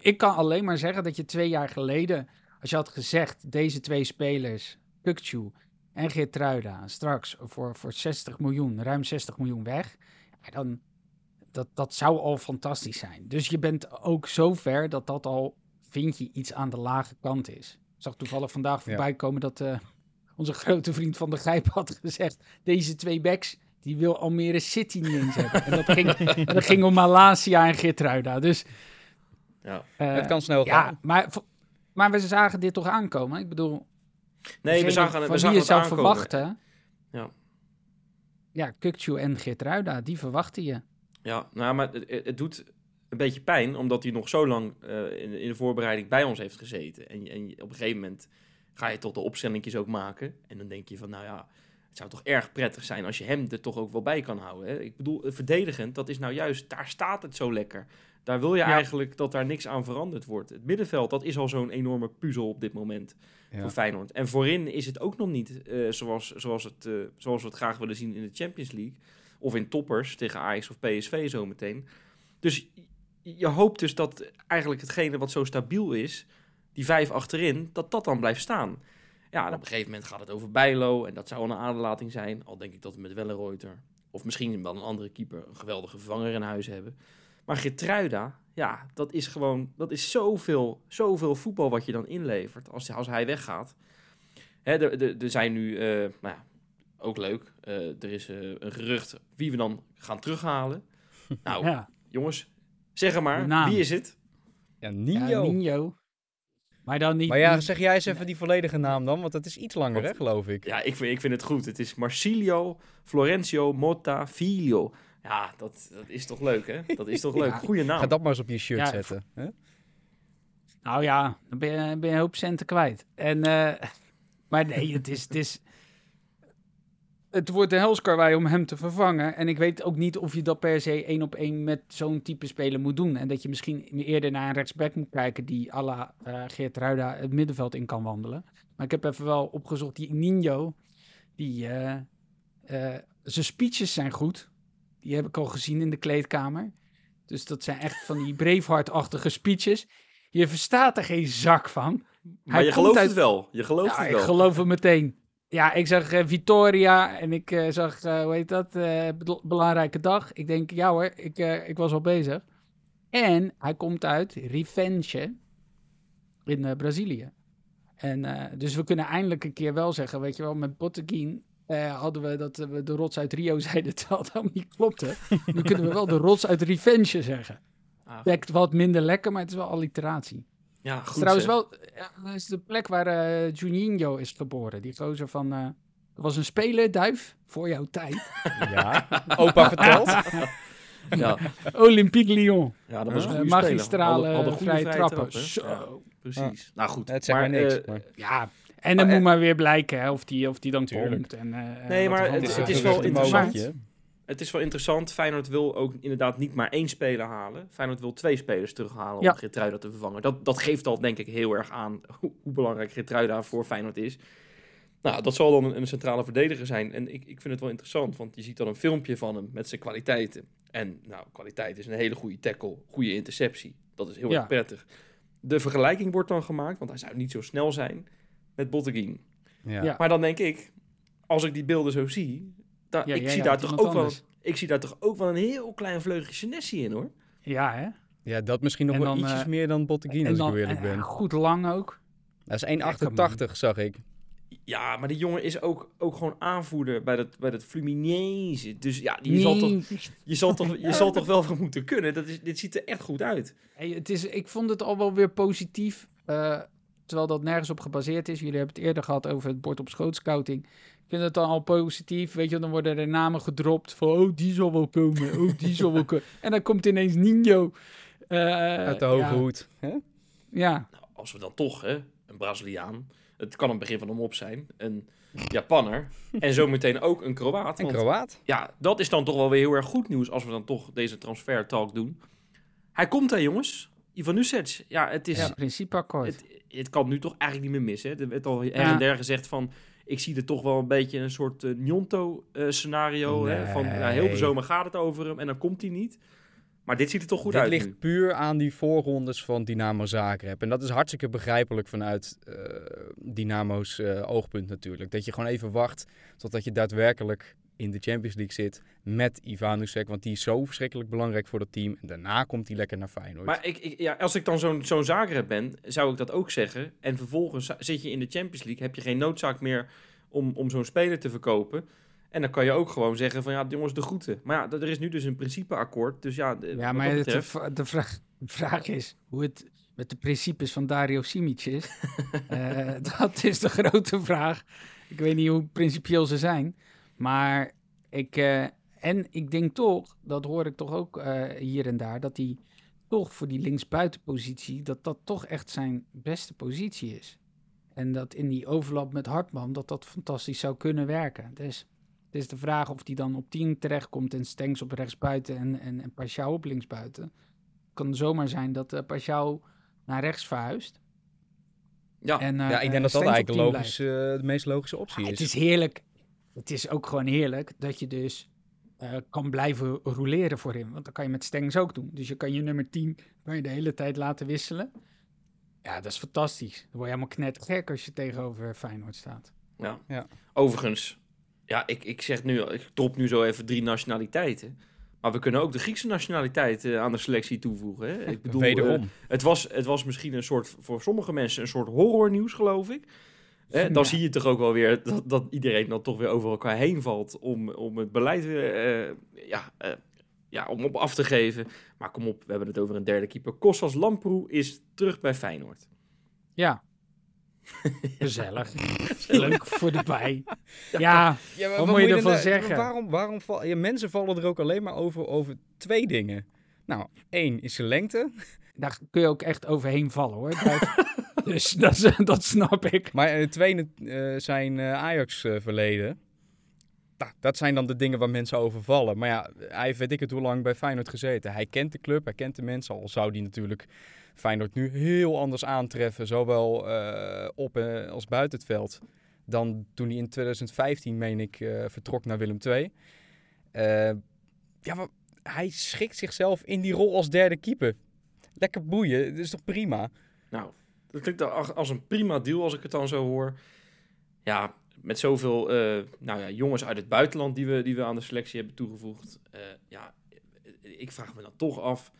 Ik kan alleen maar zeggen dat je twee jaar geleden, als je had gezegd, deze twee spelers, Kukcu en Geertruida straks voor, voor 60 miljoen, ruim 60 miljoen weg, dan dat, dat zou al fantastisch zijn. Dus je bent ook zo ver dat dat al, vind je, iets aan de lage kant is. Ik zag toevallig vandaag voorbij komen dat eh, onze grote vriend van de Grijp had gezegd, deze twee backs, die wil Almere City niet eens hebben. En dat ging, *laughs* dat ging om Malasia en Geertruida. Dus Ja. eh, het kan snel ja, gaan. maar, v- maar we zagen dit toch aankomen? Ik bedoel, Nee, we zagen, van we wie zagen je het zou aankomen. verwachten. Ja. Ja, Kukcu en Geertruida, die verwachten je. Ja, nou, maar het, het doet een beetje pijn, omdat hij nog zo lang eh, in, in de voorbereiding bij ons heeft gezeten. En, je- en je- op een gegeven moment ga je tot de opstellingjes ook maken. En dan denk je van, nou ja, het zou toch erg prettig zijn als je hem er toch ook wel bij kan houden. Hè? Ik bedoel, verdedigend, dat is nou juist, daar staat het zo lekker. Daar wil je Ja. eigenlijk dat daar niks aan veranderd wordt. Het middenveld, dat is al zo'n enorme puzzel op dit moment Ja. voor Feyenoord. En voorin is het ook nog niet eh, zoals, zoals, het, eh, zoals we het graag willen zien in de Champions League. Of in toppers tegen Ajax of PSV zometeen. Dus je- je hoopt dus dat eigenlijk hetgene wat zo stabiel is, die vijf achterin, dat dat dan blijft staan. Ja, en op een gegeven moment gaat het over Bijlo en dat zou een aderlating zijn. Al denk ik dat we met Wellenreuter of misschien wel een andere keeper een geweldige vervanger in huis hebben. Maar Getruida, ja, dat is gewoon, dat is zoveel, zoveel voetbal wat je dan inlevert als, als hij weggaat. Hè, er, er, er zijn nu, eh, nou ja, ook leuk, eh, er is eh, een gerucht wie we dan gaan terughalen. *laughs* Nou, Ja, jongens, zeg maar, wie is het? Ja, ja Nino. Nino. Maar dan niet... maar ja, niet- zeg jij eens even die volledige naam dan, want dat is iets langer, hè, geloof ik. Ja, ik vind, ik vind het goed. Het is Marsilio Florencio Motta Filio. Ja, dat, dat is toch leuk, hè? Dat is toch *laughs* leuk. Ja. Goeie naam. Ga dat maar eens op je shirt Ja, zetten. Hè? Nou ja, dan ben je, ben je een hoop centen kwijt. En, eh, *laughs* maar nee, het is, het is... Het wordt een helskarwei om hem te vervangen. En ik weet ook niet of je dat per se één op één met zo'n type speler moet doen. En dat je misschien eerder naar een rechtsback moet kijken die à la eh, Geert Ruida het middenveld in kan wandelen. Maar ik heb even wel opgezocht, die Nino, die, eh, eh, zijn speeches zijn goed. Die heb ik al gezien in de kleedkamer. Dus dat zijn echt van die Braveheart-achtige speeches. Je verstaat er geen zak van. maar hij je komt gelooft uit- het wel. Je gelooft Ja, het ik wel. geloof het meteen. Ja, ik zag eh, Vitoria en ik eh, zag, eh, hoe heet dat, belangrijke dag. Ik denk, ja hoor, ik, ik was al bezig. En hij komt uit Revenge in Brazilië. En dus we kunnen eindelijk een keer wel zeggen, weet je wel, met Botteguin eh, hadden we dat we de rots uit Rio *laughs* zeiden, terwijl het helemaal niet klopte. nu kunnen we wel de rots uit Revenge zeggen. Ah, wat minder lekker, maar het is wel alliteratie. ja, Het is goed trouwens wel, ja, dat is de plek waar eh Juninho is geboren. Die gozer van, eh er was een speler, Duif, voor jouw tijd. *laughs* Ja, opa vertelt. *laughs* Ja, Olympique Lyon. ja, dat was een magistrale vrije trappen. Zo. Ja, precies. Nou goed. Het zegt maar niks. maar- Ja, en dan moet eh, maar weer blijken hè, of, die, of die dan Tuurlijk. komt. En, eh, Nee, maar het- is wel interessant. Het is wel interessant. Feyenoord wil ook inderdaad niet maar één speler halen. Feyenoord wil twee spelers terughalen Ja. om Geertruida te vervangen. Dat, dat geeft al denk ik heel erg aan hoe, hoe belangrijk Geertruida voor Feyenoord is. Nou, dat zal dan een, een centrale verdediger zijn. En ik, ik vind het wel interessant, want je ziet dan een filmpje van hem met zijn kwaliteiten. En nou, kwaliteit is een hele goede tackle, goede interceptie. Dat is heel Ja. erg prettig. De vergelijking wordt dan gemaakt, want hij zou niet zo snel zijn, met Botteguin. Ja. Ja. Maar dan denk ik, als ik die beelden zo zie, Ja, ik, zie daar toch ook wel, ik zie daar toch ook wel een heel klein vleugje Senesi in hoor. Ja, hè? Ja, dat misschien nog En wel dan, ietsjes eh, meer dan Botteguin, als dan ik eerlijk en, ben. eh, goed lang ook. Dat is 1,88 zag ik. Ja, maar die jongen is ook, ook gewoon aanvoerder bij dat, bij dat Fluminense. Dus ja, die zal toch, je, zal toch, je zal toch wel van *laughs* moeten kunnen. Dat is, dit ziet er echt goed uit. Hey, het is, ik vond het al wel weer positief. eh, terwijl dat nergens op gebaseerd is. Jullie hebben het eerder gehad over het bord op schoot scouting. Ik vind het dan al positief. Weet je, dan worden er namen gedropt. Van, oh, die zal wel komen. Oh, die zal wel komen. *laughs* En dan komt ineens Nino. eh, Uit de hoge ja, hoed. Hè? Ja, Nou, als we dan toch, hè, een Braziliaan. Het kan een begin van hem op zijn. Een Japanner. *laughs* en zometeen ook een Kroaat. En want Kroaat. ja, dat is dan toch wel weer heel erg goed nieuws als we dan toch deze transfer talk doen. Hij komt hè, jongens. Ivan Nusic. Ja, het is... ja. principeakkoord. Het, het kan nu toch eigenlijk niet meer missen. Hè? Er werd al her en der gezegd van... Ik zie er toch wel een beetje een soort eh, Njonto-scenario. hè? Van ja, heel de zomer gaat het over hem en dan komt hij niet. Maar dit ziet er toch goed Dit uit ligt nu. puur aan die voorrondes van Dynamo Zagreb. En dat is hartstikke begrijpelijk vanuit eh, Dynamo's eh, oogpunt natuurlijk. Dat je gewoon even wacht totdat je daadwerkelijk in de Champions League zit met Ivanusek. Want die is zo verschrikkelijk belangrijk voor dat team. En daarna komt hij lekker naar Feyenoord. Maar ik, ik, ja, als ik dan zo'n zo'n Zagreb ben, zou ik dat ook zeggen. En vervolgens zit je in de Champions League, heb je geen noodzaak meer om, om zo'n speler te verkopen. En dan kan je ook gewoon zeggen van ja, jongens, de groeten. Maar ja, er is nu dus een principeakkoord. Dus ja, de- Ja, maar de, de, vraag, de vraag is hoe het met de principes van Dario Simic is. *laughs* Eh, dat is de grote vraag. Ik weet niet hoe principieel ze zijn. Maar ik, eh, en ik denk toch, dat hoor ik toch ook eh, hier en daar, dat hij toch voor die linksbuitenpositie, dat dat toch echt zijn beste positie is. En dat in die overlap met Hartman, dat dat fantastisch zou kunnen werken. Dus het is de vraag of die dan op 10 terechtkomt en Stengs op rechtsbuiten en, en, en Pashao op linksbuiten. Het kan zomaar zijn dat uh, Pashao naar rechts verhuist. Ja, En, eh, ja, ik denk eh, dat dat eigenlijk 10 logisch, eh, de meest logische optie Ah, is. het is heerlijk. Het is ook gewoon heerlijk dat je dus eh, kan blijven roleren voorin. Want dan kan je met Stengs ook doen. Dus je kan je nummer 10 kan je de hele tijd laten wisselen. Ja, dat is fantastisch. Dan word je helemaal knettergek als je tegenover Feyenoord staat. Ja. Ja. Overigens, ja, ik, ik zeg nu, ik drop nu zo even drie nationaliteiten. Maar we kunnen ook de Griekse nationaliteit eh, aan de selectie toevoegen. Hè? Ik bedoel, Wederom. eh, het, was, het was misschien een soort, voor sommige mensen een soort horrornieuws, geloof ik. Hè, dan Ja. zie je toch ook wel weer dat, dat iedereen dan toch weer over elkaar heen valt om, om het beleid eh, ja, eh, ja, om op af te geven. Maar kom op, we hebben het over een derde keeper. Kostas Lamproe is terug bij Feyenoord. Ja. *laughs* Gezellig. Leuk voor de bij. Ja, Wat moet je ervan zeggen? Waarom, waarom val, ja, mensen vallen er ook alleen maar over, over twee dingen. Nou, één is zijn lengte. daar kun je ook echt overheen vallen hoor. *laughs* Dat- *laughs* dus dat, is- dat snap ik. Maar het tweede eh, zijn eh, Ajax-verleden. nou, dat zijn dan de dingen waar mensen over vallen. Maar ja, hij heeft weet ik het hoe lang bij Feyenoord gezeten. Hij kent de club, hij kent de mensen. Al zou die natuurlijk Feyenoord nu heel anders aantreffen. Zowel eh, op eh, als buiten het veld. Dan toen hij in 2015, meen ik, eh, vertrok naar Willem II. Eh, ja, maar hij schikt zichzelf in die rol als derde keeper. Lekker boeien, dat is toch prima? Nou, dat klinkt als- een prima deal als ik het dan zo hoor. Ja, met zoveel eh, nou ja, jongens uit het buitenland die we, die we aan de selectie hebben toegevoegd. Eh, ja, ik vraag me dan toch af,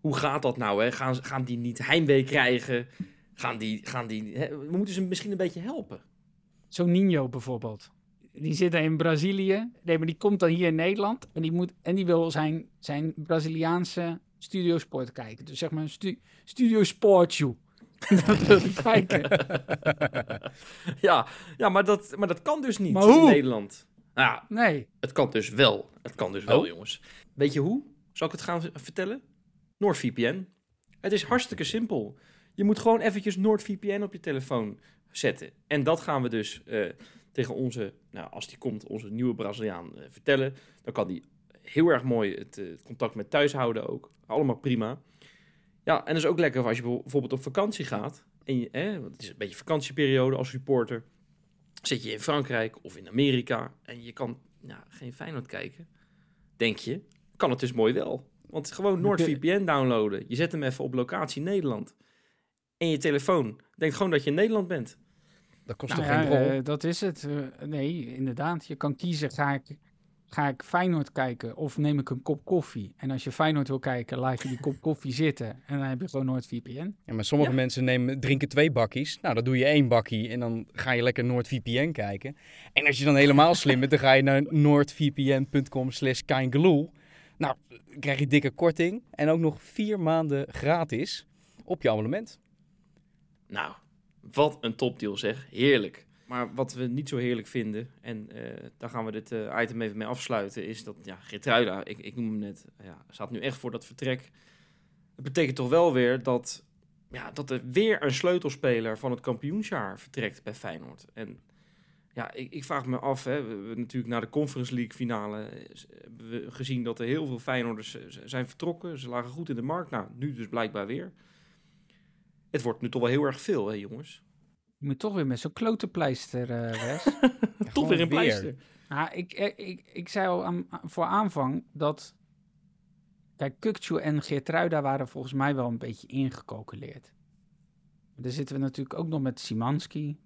hoe gaat dat nou? Hè? Gaan, gaan die niet heimwee krijgen? Gaan die, gaan die, hè? We moeten ze misschien een beetje helpen. Zo'n Nino bijvoorbeeld. Die zit in Brazilië. Nee, maar die komt dan hier in Nederland. En die, moet, en die wil zijn, zijn Braziliaanse studiosport kijken. Dus zeg maar een stu, studio sportje. *laughs* dat kijken. *laughs* ja, ja maar, dat, maar dat kan dus niet Maar in? Nederland. Nou ja, Nee. Het kan dus wel. Het kan dus wel, Oh. jongens. Weet je hoe? Zal ik het gaan vertellen? NordVPN. Het is hartstikke simpel. Je moet gewoon eventjes NordVPN op je telefoon zetten. En dat gaan we dus eh, tegen onze, nou, als die komt, onze nieuwe Braziliaan eh, vertellen. Dan kan die heel erg mooi het, eh, het contact met thuis houden ook. Allemaal prima. Ja, en dat is ook lekker als je bijvoorbeeld op vakantie gaat. En je, hè, want het is een beetje vakantieperiode als supporter. Zit je in Frankrijk of in Amerika en je kan nou, geen Feyenoord kijken, denk je, kan het dus mooi wel. Want gewoon NordVPN downloaden. Je zet hem even op locatie Nederland. En je telefoon denkt gewoon dat je in Nederland bent. Dat kost Nou toch ja, geen rol? eh, dat is het. Eh, nee, inderdaad. Je kan kiezen, ga ik, ga ik Feyenoord kijken of neem ik een kop koffie? En als je Feyenoord wil kijken, laat je die kop koffie zitten. En dan heb je gewoon NoordVPN. Ja, maar sommige Ja. mensen nemen, drinken twee bakkies. Nou, dan doe je één bakkie en dan ga je lekker NoordVPN kijken. En als je dan helemaal slim bent, dan ga je naar noordvpn.com slash. Nou, dan krijg je dikke korting en ook nog vier maanden gratis op je abonnement. Nou, wat een topdeal zeg. Heerlijk. Maar wat we niet zo heerlijk vinden, en eh, daar gaan we dit eh, item even mee afsluiten, is dat ja, Geertruida, ik, ik noem hem net, ja, staat nu echt voor dat vertrek. Dat betekent toch wel weer dat, ja, dat er weer een sleutelspeler van het kampioensjaar vertrekt bij Feyenoord. En ja, ik, ik vraag me af, hè, we natuurlijk na de Conference League finale eh, gezien dat er heel veel Feyenoorders zijn vertrokken. Ze lagen goed in de markt. Nou, nu dus blijkbaar weer. Het wordt nu toch wel heel erg veel, hè jongens? Je moet toch weer met zo'n klote pleister, eh Wes. *laughs* toch weer een weer. pleister. Ah, ik, ik, ik, ik zei al aan, voor aanvang dat Kijk, Kukcu en Geertruida waren volgens mij wel een beetje ingecalculeerd. Maar dan zitten we natuurlijk ook nog met Simanski.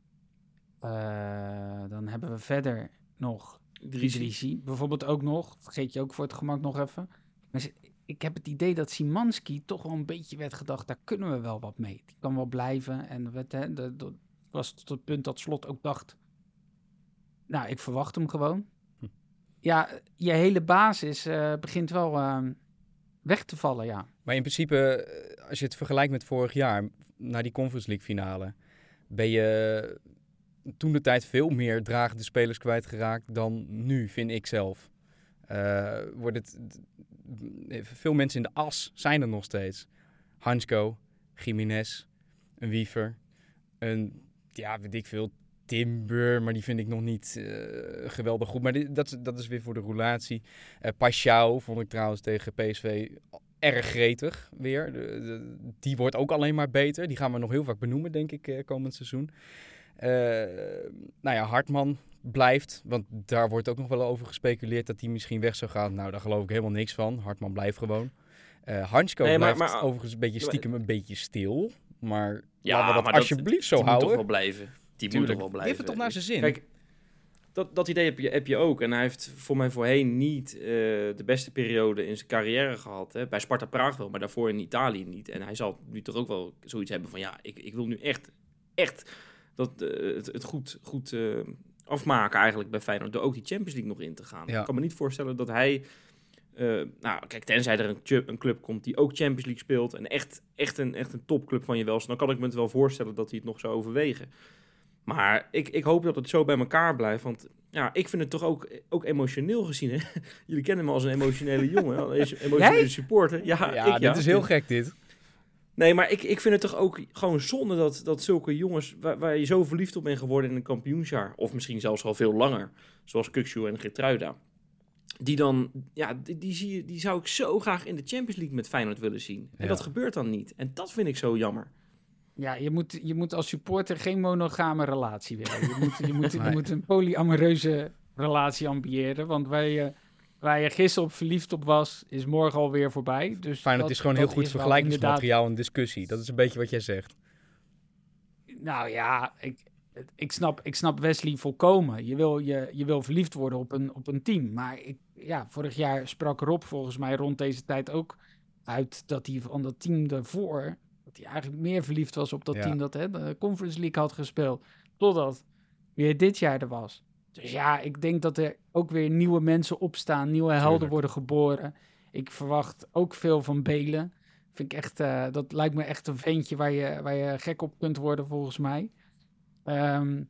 Eh, dan hebben we verder nog. Idrissi bijvoorbeeld ook nog. Vergeet je ook voor het gemak nog even. Maar ik heb het idee dat Simanski toch wel een beetje werd gedacht, daar kunnen we wel wat mee. Die kan wel blijven. En het hè, de, de- was tot het punt dat Slot ook dacht, nou, ik verwacht hem gewoon. Hm. Ja, je hele basis eh, begint wel eh, weg te vallen, ja. Maar in principe, eh, als je het vergelijkt met vorig jaar, na die Conference League finale, ben je toen de tijd veel meer dragende spelers kwijtgeraakt dan nu, vind ik zelf. Eh, wordt het, veel mensen in de as zijn er nog steeds. Hansko, Jiménez, een Wiever, een, ja, weet ik veel, Timber, maar die vind ik nog niet eh, geweldig goed. Maar dit- dat, is- dat is weer voor de roulatie. Pashao vond ik trouwens tegen PSV erg gretig weer. De, de- die wordt ook alleen maar beter. Die gaan we nog heel vaak benoemen, denk ik, eh, komend seizoen. Nou ja, Hartman blijft, want daar wordt ook nog wel over gespeculeerd dat hij misschien weg zou gaan. Nou, daar geloof ik helemaal niks van. Hartman blijft gewoon. Eh Hansko Nee, maar- blijft maar- overigens een beetje stiekem een beetje stil. Maar Ja, laten we dat maar dat- alsjeblieft zo die moet houden. toch wel blijven. Die moet toch wel blijven. Die heeft het toch naar zijn zin. Kijk, dat, dat idee heb je, heb je ook. En hij heeft voor mij voorheen niet eh, de beste periode in zijn carrière gehad. Hè. Bij Sparta Praag wel, maar daarvoor in Italië niet. En hij zal nu toch ook wel zoiets hebben van... ja, ik, ik wil nu echt, echt dat, eh, het, het goed, goed eh, afmaken eigenlijk bij Feyenoord... door ook die Champions League nog in te gaan. Ja. Ik kan me niet voorstellen dat hij... eh, nou, kijk, tenzij er een club, een club komt die ook Champions League speelt... en echt, echt, een, echt een topclub van je welst... dan kan ik me het wel voorstellen dat hij het nog zou overwegen. Maar ik, ik hoop dat het zo bij elkaar blijft. Want ja, ik vind het toch ook, ook emotioneel gezien. Hè? *laughs* Jullie kennen me als een emotionele jongen. Een *laughs* emotionele supporter. Ja, ja, ik, dit is heel gek dit. Nee, maar ik, ik vind het toch ook gewoon zonde dat, dat zulke jongens... Waar, waar je zo verliefd op bent geworden in een kampioensjaar... of misschien zelfs al veel langer... zoals Kukshu en Gertruida... die dan... Ja, die, die, zie je, die zou ik zo graag in de Champions League met Feyenoord willen zien. En Ja. dat gebeurt dan niet. En dat vind ik zo jammer. Ja, je moet, je moet als supporter geen monogame relatie willen. Je moet, je moet, *laughs* je Nee. moet een polyamoreuze relatie ambiëren. Want waar je, waar je gisteren op verliefd op was, is morgen alweer voorbij. Dus Feyenoord dat- is gewoon dat heel goed vergelijkingsmateriaal en discussie. Dat is een beetje wat jij zegt. Nou ja, ik, ik, snap, ik snap Wesley volkomen. Je wil, je, je wil verliefd worden op een, op een team. Maar ik, ja, vorig jaar sprak Rob volgens mij rond deze tijd ook uit dat hij van dat team daarvoor... dat hij eigenlijk meer verliefd was op dat Ja. team dat hè, de Conference League had gespeeld. Totdat weer dit jaar er was. Dus ja, ik denk dat er ook weer nieuwe mensen opstaan, nieuwe helden Tuurlijk. worden geboren. Ik verwacht ook veel van Belen. Vind ik echt, eh, dat lijkt me echt een ventje waar je, waar je gek op kunt worden, volgens mij. Ehm,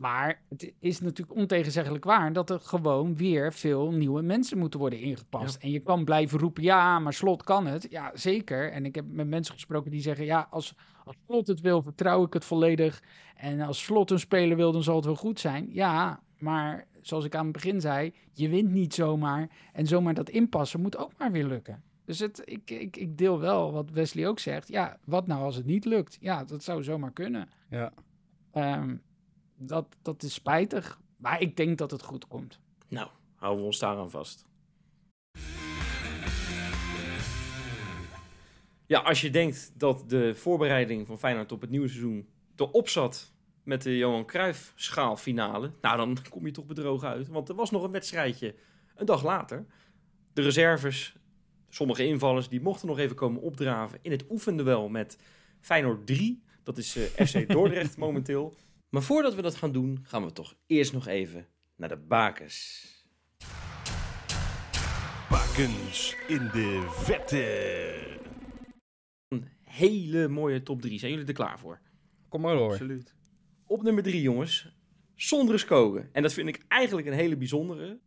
maar het is natuurlijk ontegenzeggelijk waar dat er gewoon weer veel nieuwe mensen moeten worden ingepast. En je kan blijven roepen, ja, maar Slot kan het. Ja, zeker. En ik heb met mensen gesproken die zeggen, ja, als, als Slot het wil, vertrouw ik het volledig. En als Slot een speler wil, dan zal het wel goed zijn. Ja, maar zoals ik aan het begin zei, je wint niet zomaar. En zomaar dat inpassen moet ook maar weer lukken. Dus het, ik, ik, ik deel wel wat Wesley ook zegt. Ja, wat nou als het niet lukt? Ja, dat zou zomaar kunnen. Ja. Ehm, dat, dat is spijtig. Maar ik denk dat het goed komt. Nou, houden we ons daaraan vast. Ja, als je denkt dat de voorbereiding van Feyenoord op het nieuwe seizoen erop zat met de Johan Cruijff schaalfinale, nou dan *laughs* kom je toch bedrogen uit. Want er was nog een wedstrijdje een dag later. De reserves, sommige invallers, die mochten nog even komen opdraven in het oefenduel met Feyenoord 3. Dat is eh, FC *laughs* Dordrecht momenteel. Maar voordat we dat gaan doen, gaan we toch eerst nog even naar de bakers. Bakens in de vette. Een hele mooie top 3. Zijn jullie er klaar voor? Kom maar door. Absoluut. Op nummer 3, jongens. Sondre Skogen. En dat vind ik eigenlijk een hele bijzondere.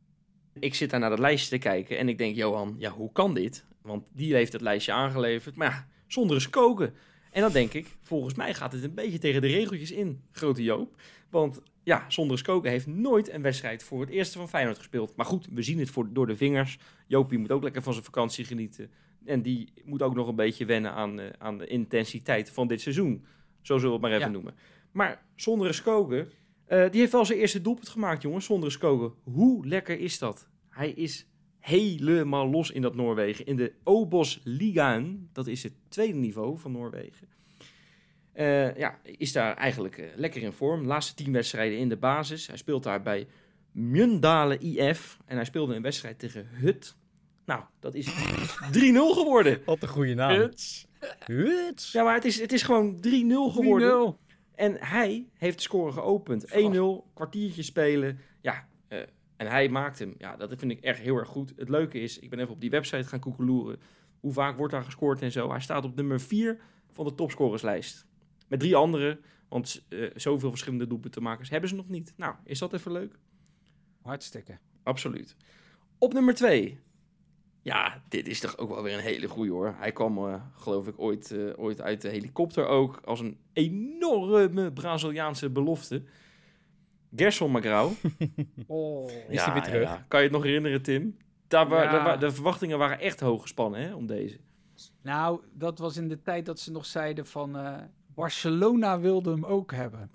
Ik zit daar naar dat lijstje te kijken en ik denk, Johan, ja, hoe kan dit? Want die heeft het lijstje aangeleverd. Maar ja, Sondre Skogen. En dan denk ik, volgens mij gaat het een beetje tegen de regeltjes in, grote Joop. Want ja, Sondre Skogen heeft nooit een wedstrijd voor het eerste van Feyenoord gespeeld. Maar goed, we zien het voor, door de vingers. Joopie moet ook lekker van zijn vakantie genieten. En die moet ook nog een beetje wennen aan, eh, aan de intensiteit van dit seizoen. Zo zullen we het maar even Ja. noemen. Maar Sondre Skogen, eh, die heeft wel zijn eerste doelpunt gemaakt, jongens. Sondre Skogen. Hoe lekker is dat? Hij is helemaal los in dat Noorwegen. In de Obos Ligaen, dat is het tweede niveau van Noorwegen. Eh, ja, is daar eigenlijk eh, lekker in vorm. Laatste tien wedstrijden in de basis. Hij speelt daar bij Mjøndalen IF. En hij speelde een wedstrijd tegen Hut. Nou, dat is *laughs* 3-0 geworden. Wat een goede naam. Huts. Huts. Ja, maar het is, het is gewoon 3-0 geworden. En hij heeft de score geopend. 1-0, kwartiertje spelen. Ja, en hij maakt hem. Ja, dat vind ik echt heel erg goed. Het leuke is, ik ben even op die website gaan koekeloeren. Hoe vaak wordt daar gescoord en zo. Hij staat op nummer 4 van de topscorerslijst. Met drie anderen. Want eh, zoveel verschillende doelpuntenmakers hebben ze nog niet. Nou, is dat even leuk? Hartstikke. Absoluut. Op nummer 2. Ja, dit is toch ook wel weer een hele goeie hoor. Hij kwam, eh, geloof ik, ooit, eh, ooit uit de helikopter ook. Als een enorme Braziliaanse belofte. Gerson Magrau. *laughs* Oh. Is hij weer terug? Kan je het nog herinneren, Tim? Daar wa- Ja. daar wa- de verwachtingen waren echt hoog gespannen hè, om deze. Nou, dat was in de tijd dat ze nog zeiden van eh, Barcelona wilde hem ook hebben.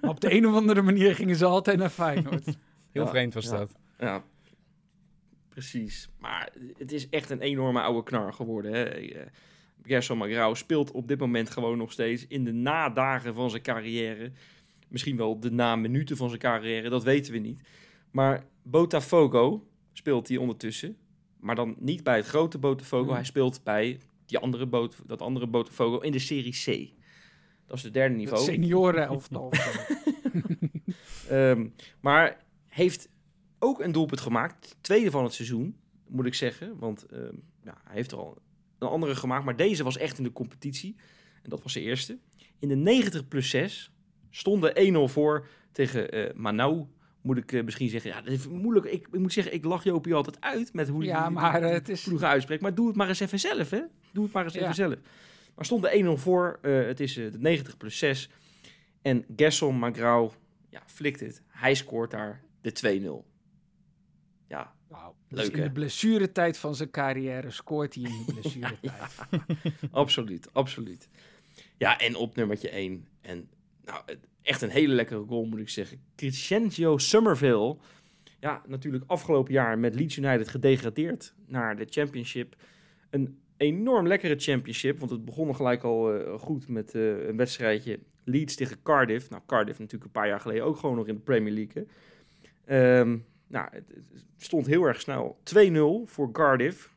maar *laughs* op de een of andere manier gingen ze altijd naar Feyenoord. *laughs* Heel Ja, vreemd was ja. dat. Ja, precies. Maar het is echt een enorme oude knar geworden. Hè. Eh, Gerson Magrau speelt op dit moment gewoon nog steeds in de nadagen van zijn carrière. Misschien wel de na-minuten van zijn carrière, dat weten we niet. Maar Botafogo speelt hij ondertussen. Maar dan niet bij het grote Botafogo. Hmm. Hij speelt bij die andere dat andere Botafogo in de Serie C. Dat is het derde Het niveau. senioren *laughs* elftal. Ehm, maar heeft ook een doelpunt gemaakt. Tweede van het seizoen, moet ik zeggen. Want ehm, ja, hij heeft er al een andere gemaakt. Maar deze was echt in de competitie. En dat was de eerste. In de 90 plus 6 stonden 1-0 voor tegen eh Manau. Moet ik eh, misschien zeggen. Ja, dat is moeilijk. Ik, ik moet zeggen, ik lach Jopie altijd uit met hoe Ja, maar eh, het is... uitspreekt. Maar doe het maar eens even zelf, hè? Doe het maar eens Ja. even zelf. Maar stond de 1-0 voor. het is de 90 plus 6. En Gerson Magrau ja, flikt het. Hij scoort daar de 2-0. Ja, Leuk, dus in hè? de blessuretijd van zijn carrière scoort hij in de *laughs* blessuretijd. absoluut, absoluut. Ja, en op nummertje 1. En nou, echt een hele lekkere goal, moet ik zeggen. Crescencio Somerville. Ja, natuurlijk afgelopen jaar met Leeds United gedegradeerd naar de Championship. Een enorm lekkere Championship, want het begon gelijk al eh, goed met eh, een wedstrijdje Leeds tegen Cardiff. Nou, Cardiff natuurlijk een paar jaar geleden ook gewoon nog in de Premier League. Ehm, nou, het, het stond heel erg snel. 2-0 voor Cardiff.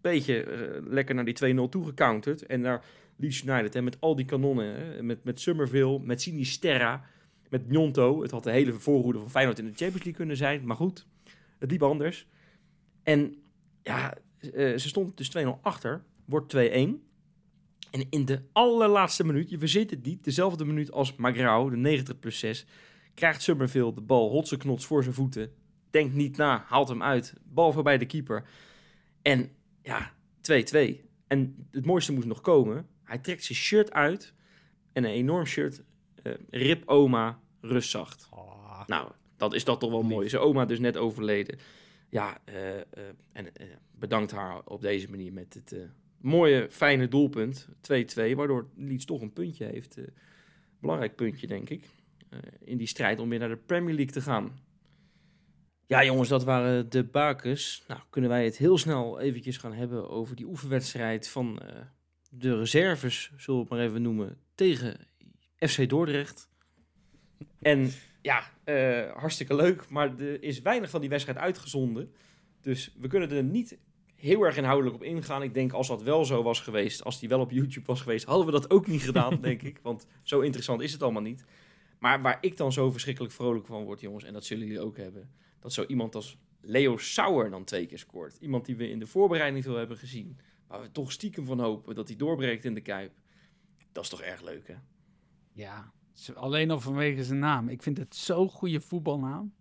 Beetje eh, lekker naar die 2-0 toegecounterd. En daar Leeds United, hè, met al die kanonnen, hè, met, met Summerville, met Sinisterra, met Njonto. Het had de hele voorhoede van Feyenoord in de Champions League kunnen zijn, maar goed, het liep anders. En ja, eh, ze stond dus 2-0 achter, wordt 2-1. En in de allerlaatste minuut, je verzint het niet, dezelfde minuut als Magrau, de 90 plus 6, krijgt Summerville de bal, hotse knots voor zijn voeten, denkt niet na, haalt hem uit, bal voorbij de keeper. En ja, 2-2. En het mooiste moest nog komen. Hij trekt zijn shirt uit. En een enorm shirt. eh, Rip oma, rustzacht. Ah, Nou, dat is dat toch wel mooi. Zijn oma dus net overleden. Ja, eh, eh, en bedankt haar op deze manier met het mooie, fijne doelpunt. 2-2, waardoor Leeds toch een puntje heeft. belangrijk puntje, denk ik. in die strijd om weer naar de Premier League te gaan. Ja, jongens, dat waren de bakens. Nou, kunnen wij het heel snel eventjes gaan hebben over die oefenwedstrijd van de reserves, zullen we het maar even noemen, tegen FC Dordrecht. En ja, eh, hartstikke leuk, maar er is weinig van die wedstrijd uitgezonden. Dus we kunnen er niet heel erg inhoudelijk op ingaan. Ik denk als dat wel zo was geweest, als die wel op YouTube was geweest, hadden we dat ook niet gedaan, denk ik. Want zo interessant is het allemaal niet. Maar waar ik dan zo verschrikkelijk vrolijk van word, jongens, en dat zullen jullie ook hebben, dat zo iemand als Leo Sauer dan twee keer scoort. Iemand die we in de voorbereiding veel hebben gezien, waar we toch stiekem van hopen dat hij doorbreekt in de Kuip. Dat is toch erg leuk, hè? Ja, alleen al vanwege zijn naam. Ik vind het zo'n goede voetbalnaam.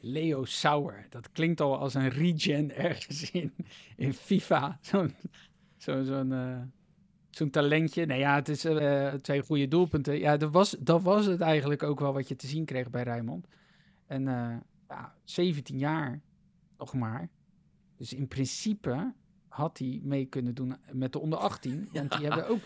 Leo Sauer. Dat klinkt al als een regen ergens in, in FIFA. Zo'n zo, zo'n eh, talentje. Nou ja, het is eh, twee goede doelpunten. Ja, dat was, dat was het eigenlijk ook wel wat je te zien kreeg bij Rijnmond. En eh, ja, 17 jaar nog maar. Dus in principe had hij mee kunnen doen met de onder 18. *laughs* Want die hebben ook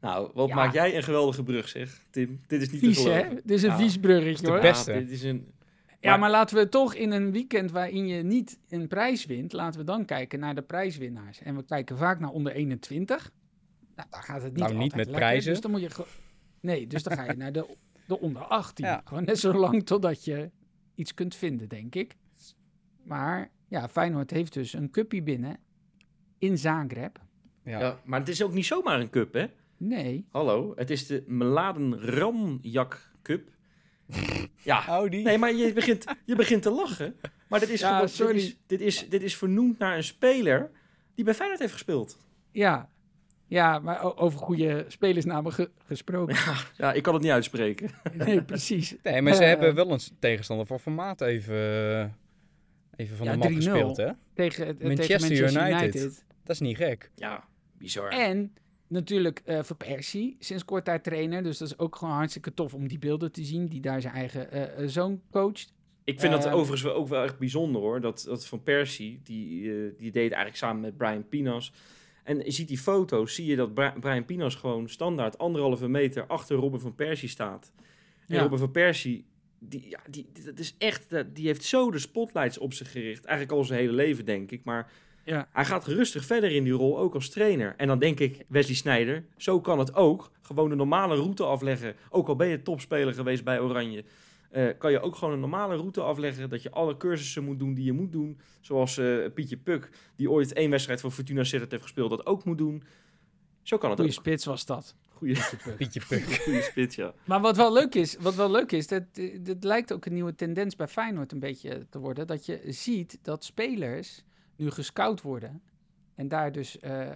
Nou, wat Ja. maak jij een geweldige brug, zeg, Tim. Dit is niet te vies, hè? Dit is een Ja. vies bruggetje, de hoor. beste. Ja, dit is een... Ja, Maar- maar laten we toch in een weekend waarin je niet een prijs wint, laten we dan kijken naar de prijswinnaars. En we kijken vaak naar onder 21. Nou, daar gaat het niet Nou, niet met lekker, prijzen. Dus dan moet je. Nee, dus dan ga je naar de, de onder 18. Ja. Gewoon net zo lang totdat je iets kunt vinden, denk ik. Maar ja, Feyenoord heeft dus een cuppie binnen in Zagreb. Ja. Ja, maar het is ook niet zomaar een cup, hè? Nee, Hallo, het is de Meladen Ranjak Cup. *laughs* Ja, Oh, die. nee, maar je begint, je begint te lachen. Maar dit is, Ja, gewoon, sorry. Dit, is, dit, is, dit is vernoemd naar een speler die bij Feyenoord heeft gespeeld. ja. Ja, maar over goede spelersnamen ge- gesproken. Ja, ik kan het niet uitspreken. *laughs* Nee, precies. Nee, maar ze Eh, hebben wel een tegenstander voor formaat even, even van Ja, de mat 3-0. gespeeld, hè? Tegen, het- Manchester tegen Manchester United. United. Dat is niet gek. Ja, bizar. En natuurlijk eh Van Persie, sinds kort daar trainer. Dus dat is ook gewoon hartstikke tof om die beelden te zien. Die daar zijn eigen eh, eh, zoon coacht. Ik vind dat Ehm, overigens wel ook wel echt bijzonder hoor. Dat, dat Van Persie, die, die deed eigenlijk samen met Brian Pinas. En je ziet die foto's, zie je dat Bri- Brian Pinas gewoon standaard anderhalve meter achter Robin van Persie staat. En Ja. Robin van Persie, die, ja, die, die- dat is echt, dat- die heeft zo de spotlights op zich gericht. Eigenlijk al zijn hele leven, denk ik. Maar Ja. hij gaat rustig verder in die rol, ook als trainer. En dan denk ik, Wesley Sneijder, zo kan het ook. Gewoon de normale route afleggen. Ook al ben je topspeler geweest bij Oranje. eh, kan je ook gewoon een normale route afleggen. Dat je alle cursussen moet doen die je moet doen. Zoals eh, Pietje Puk, die ooit één wedstrijd voor Fortuna Sittard heeft gespeeld, dat ook moet doen. Zo kan het Goeie ook. spits was dat. Goeie, Pietje Puk. *laughs* goeie spits, ja. Maar wat wel leuk is, wat wel leuk is, dat, dat lijkt ook een nieuwe tendens bij Feyenoord een beetje te worden. Dat je ziet dat spelers nu gescout worden. En daar dus eh,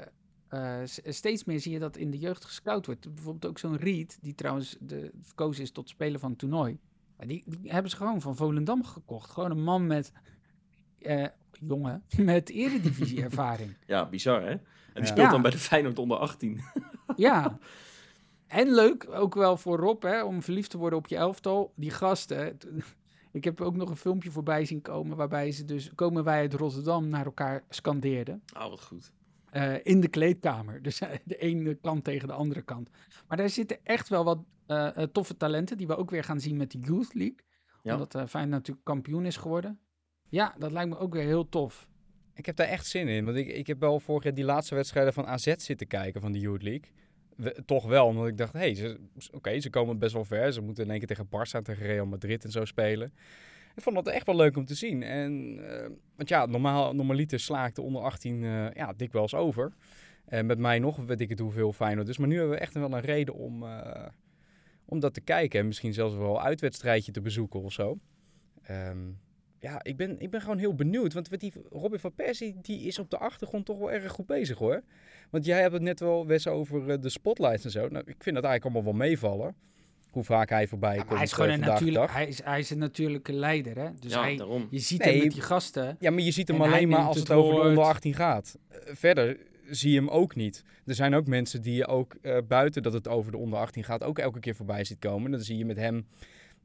eh, steeds meer zie je dat in de jeugd gescout wordt. Bijvoorbeeld ook zo'n Reed, die trouwens de, verkozen is tot speler van het toernooi. Die, die hebben ze gewoon van Volendam gekocht. Gewoon een man met, eh, jongen, *laughs* met eredivisie-ervaring. *laughs* Ja, bizar hè? En die Ja. speelt dan bij de Feyenoord onder 18. *laughs* Ja. En leuk, ook wel voor Rob, hè, om verliefd te worden op je elftal. Die gasten. Ik heb ook nog een filmpje voorbij zien komen waarbij ze dus, komen wij uit Rotterdam, naar elkaar scandeerden. Oh, wat goed. eh, in de kleedkamer. Dus eh, de ene kant tegen de andere kant. Maar daar zitten echt wel wat eh, toffe talenten die we ook weer gaan zien met de Youth League. Ja. Omdat uh, Feyenoord natuurlijk kampioen is geworden. Ja, dat lijkt me ook weer heel tof. Ik heb daar echt zin in. Want ik, ik heb wel vorig jaar die laatste wedstrijden van AZ zitten kijken van de Youth League. Toch wel, omdat ik dacht, hé, hey, oké, ze komen best wel ver. Ze moeten in één keer tegen Barça, tegen Real Madrid en zo spelen. Ik vond dat echt wel leuk om te zien. En, eh, want ja, normaal, normaliter sla de onder 18 eh, ja, dikwijls over. En met mij nog weet ik het hoeveel Feyenoord is. Maar nu hebben we echt wel een reden om, eh, om dat te kijken. En misschien zelfs wel een uitwedstrijdje te bezoeken of zo. Ehm, ja, ik ben, ik ben gewoon heel benieuwd. Want wat die Robin van Persie, die is op de achtergrond toch wel erg goed bezig hoor. Want jij hebt het net wel Wes over eh, de spotlights en zo. Nou, ik vind dat eigenlijk allemaal wel meevallen. Hoe vaak hij voorbij Ja, komt hij is eh, gewoon een natuurlijk, hij is, hij is een natuurlijke leider. Hè? Dus ja, hij, daarom. je ziet Nee, hem met die gasten. Ja, maar je ziet hem alleen maar als het het over de onder 18 gaat. Eh, verder zie je hem ook niet. Er zijn ook mensen die je ook eh, buiten dat het over de onder 18 gaat ook elke keer voorbij ziet komen. Dan zie je met hem,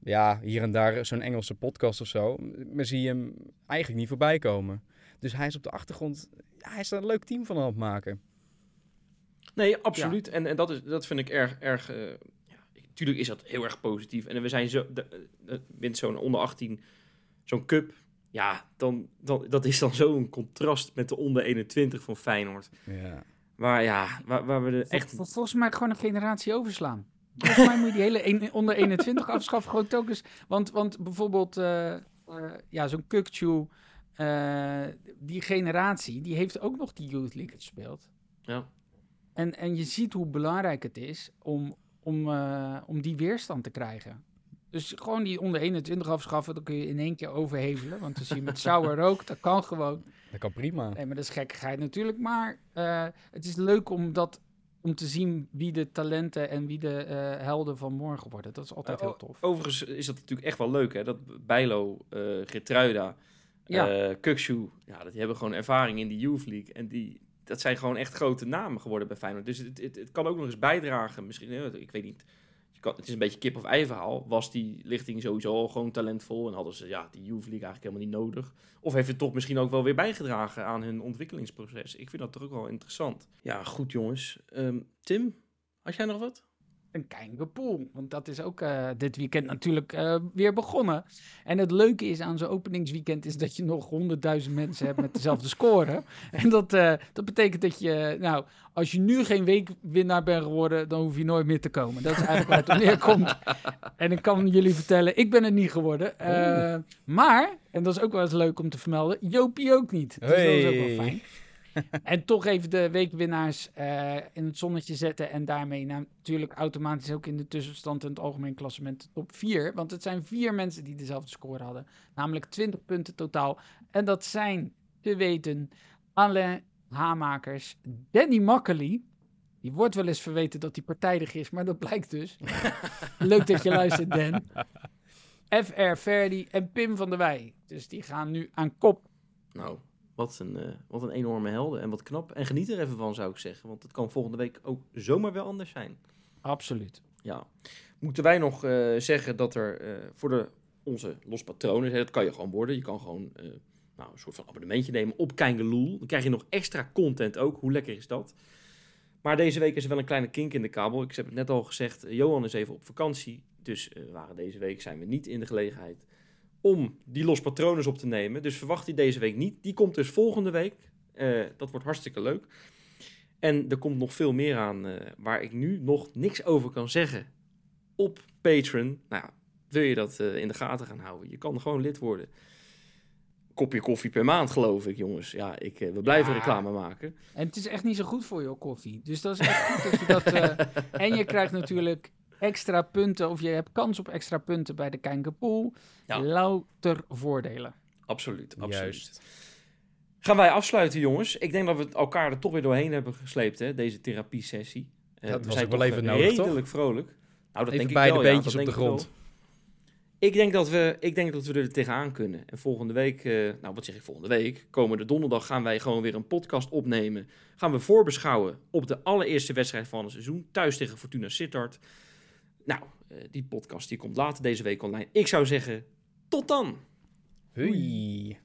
ja, hier en daar zo'n Engelse podcast of zo. Maar zie je hem eigenlijk niet voorbij komen. Dus hij is op de achtergrond, ja, hij is er een leuk team van aan het maken. Nee, absoluut. En, en dat, is, dat vind ik erg, erg eh, ja, tuurlijk is dat heel erg positief. En we zijn zo, de, de, wint zo'n onder 18, zo'n cup. Ja, dan, dan, dat is dan zo'n contrast met de onder 21 van Feyenoord. Ja. Waar, ja, waar, waar we de Vol- echt... vol- volgens mij gewoon een generatie overslaan. Volgens mij moet je die hele een- onder 21 afschaffen. Gewoon telkens. Want, want bijvoorbeeld, eh, eh, ja, zo'n Kukchu, eh, die generatie, die heeft ook nog die Youth League gespeeld. Ja. En, en je ziet hoe belangrijk het is om, om, eh, om die weerstand te krijgen. Dus gewoon die onder 21 afschaffen, dan kun je in één keer overhevelen. Want dan zie je met sauer *laughs* rook, dat kan gewoon. Dat kan prima. Nee, maar dat is gekkigheid natuurlijk. Maar eh, het is leuk om, dat, om te zien wie de talenten en wie de eh, helden van morgen worden. Dat is altijd heel tof. Overigens is dat natuurlijk echt wel leuk, hè? Dat Bijlo, eh Getruida, Ja. Kukshu, ja, dat die hebben gewoon ervaring in de Youth League. En die, dat zijn gewoon echt grote namen geworden bij Feyenoord. Dus het, het, het kan ook nog eens bijdragen. Misschien, ik weet niet. Het is een beetje kip of ei verhaal. Was die lichting sowieso al gewoon talentvol en hadden ze ja, die Youth League eigenlijk helemaal niet nodig? Of heeft het toch misschien ook wel weer bijgedragen aan hun ontwikkelingsproces? Ik vind dat toch ook wel interessant. Ja, goed jongens. Ehm, Tim, had jij nog wat? Een Kijngepoel. Want dat is ook eh, dit weekend natuurlijk eh, weer begonnen. En het leuke is aan zo'n openingsweekend is dat je nog honderdduizend mensen hebt met dezelfde *laughs* score. En dat, eh, dat betekent dat je, nou, als je nu geen weekwinnaar bent geworden, dan hoef je nooit meer te komen. Dat is eigenlijk waar het *laughs* neerkomt. En ik kan jullie vertellen, ik ben het niet geworden. Eh, maar, en dat is ook wel eens leuk om te vermelden, Jopie ook niet. Dus dat is ook wel fijn. *laughs* En toch even de weekwinnaars eh, in het zonnetje zetten. En daarmee natuurlijk automatisch ook in de tussenstand en het algemeen klassement top 4. Want het zijn vier mensen die dezelfde score hadden. Namelijk 20 punten totaal. En dat zijn te weten Alain Hamakers, Danny Makkely. Die wordt wel eens verweten dat hij partijdig is, maar dat blijkt dus. *laughs* Leuk dat je luistert, Dan. FR Verdi en Pim van der Wij. Dus die gaan nu aan kop. Nou, wat een, eh, wat een enorme helden en wat knap. En geniet er even van, zou ik zeggen. Want het kan volgende week ook zomaar wel anders zijn. Absoluut. Ja. Moeten wij nog eh, zeggen dat er eh, voor de, onze lospatronen, dat kan je gewoon worden. Je kan gewoon nou, een soort van abonnementje nemen op Kijngeloel. Dan krijg je nog extra content ook. Hoe lekker is dat? Maar deze week is er wel een kleine kink in de kabel. Ik heb het net al gezegd, Johan is even op vakantie. Dus waren deze week zijn we niet in de gelegenheid om die los patronen op te nemen. Dus verwacht die deze week niet. Die komt dus volgende week. Eh, dat wordt hartstikke leuk. En er komt nog veel meer aan eh, waar ik nu nog niks over kan zeggen op Patreon. Nou, ja, wil je dat eh, in de gaten gaan houden? Je kan gewoon lid worden. Kopje koffie per maand, geloof ik, jongens. Ja, ik, we blijven Ja. reclame maken. En het is echt niet zo goed voor je koffie. Dus dat is echt goed dat je dat... *laughs* en je krijgt natuurlijk extra punten, of je hebt kans op extra punten bij de Kijngepoel. Ja. Louter voordelen. Absoluut, absoluut. Juist. Gaan wij afsluiten, jongens. Ik denk dat we elkaar er toch weer doorheen hebben gesleept, hè, deze therapiesessie. Eh, Dat we was zijn ook wel even eh, nodig, toch? redelijk vrolijk. Nou, dat Even denk ik beide wel, ja, beentjes dat op de ik grond. Ik denk, dat we, ik denk dat we er tegenaan kunnen. En volgende week, eh, nou wat zeg ik volgende week? Komende donderdag gaan wij gewoon weer een podcast opnemen. Gaan we voorbeschouwen op de allereerste wedstrijd van het seizoen. Thuis tegen Fortuna Sittard. Nou, eh, die podcast die komt later deze week online. Ik zou zeggen, tot dan! Hoi.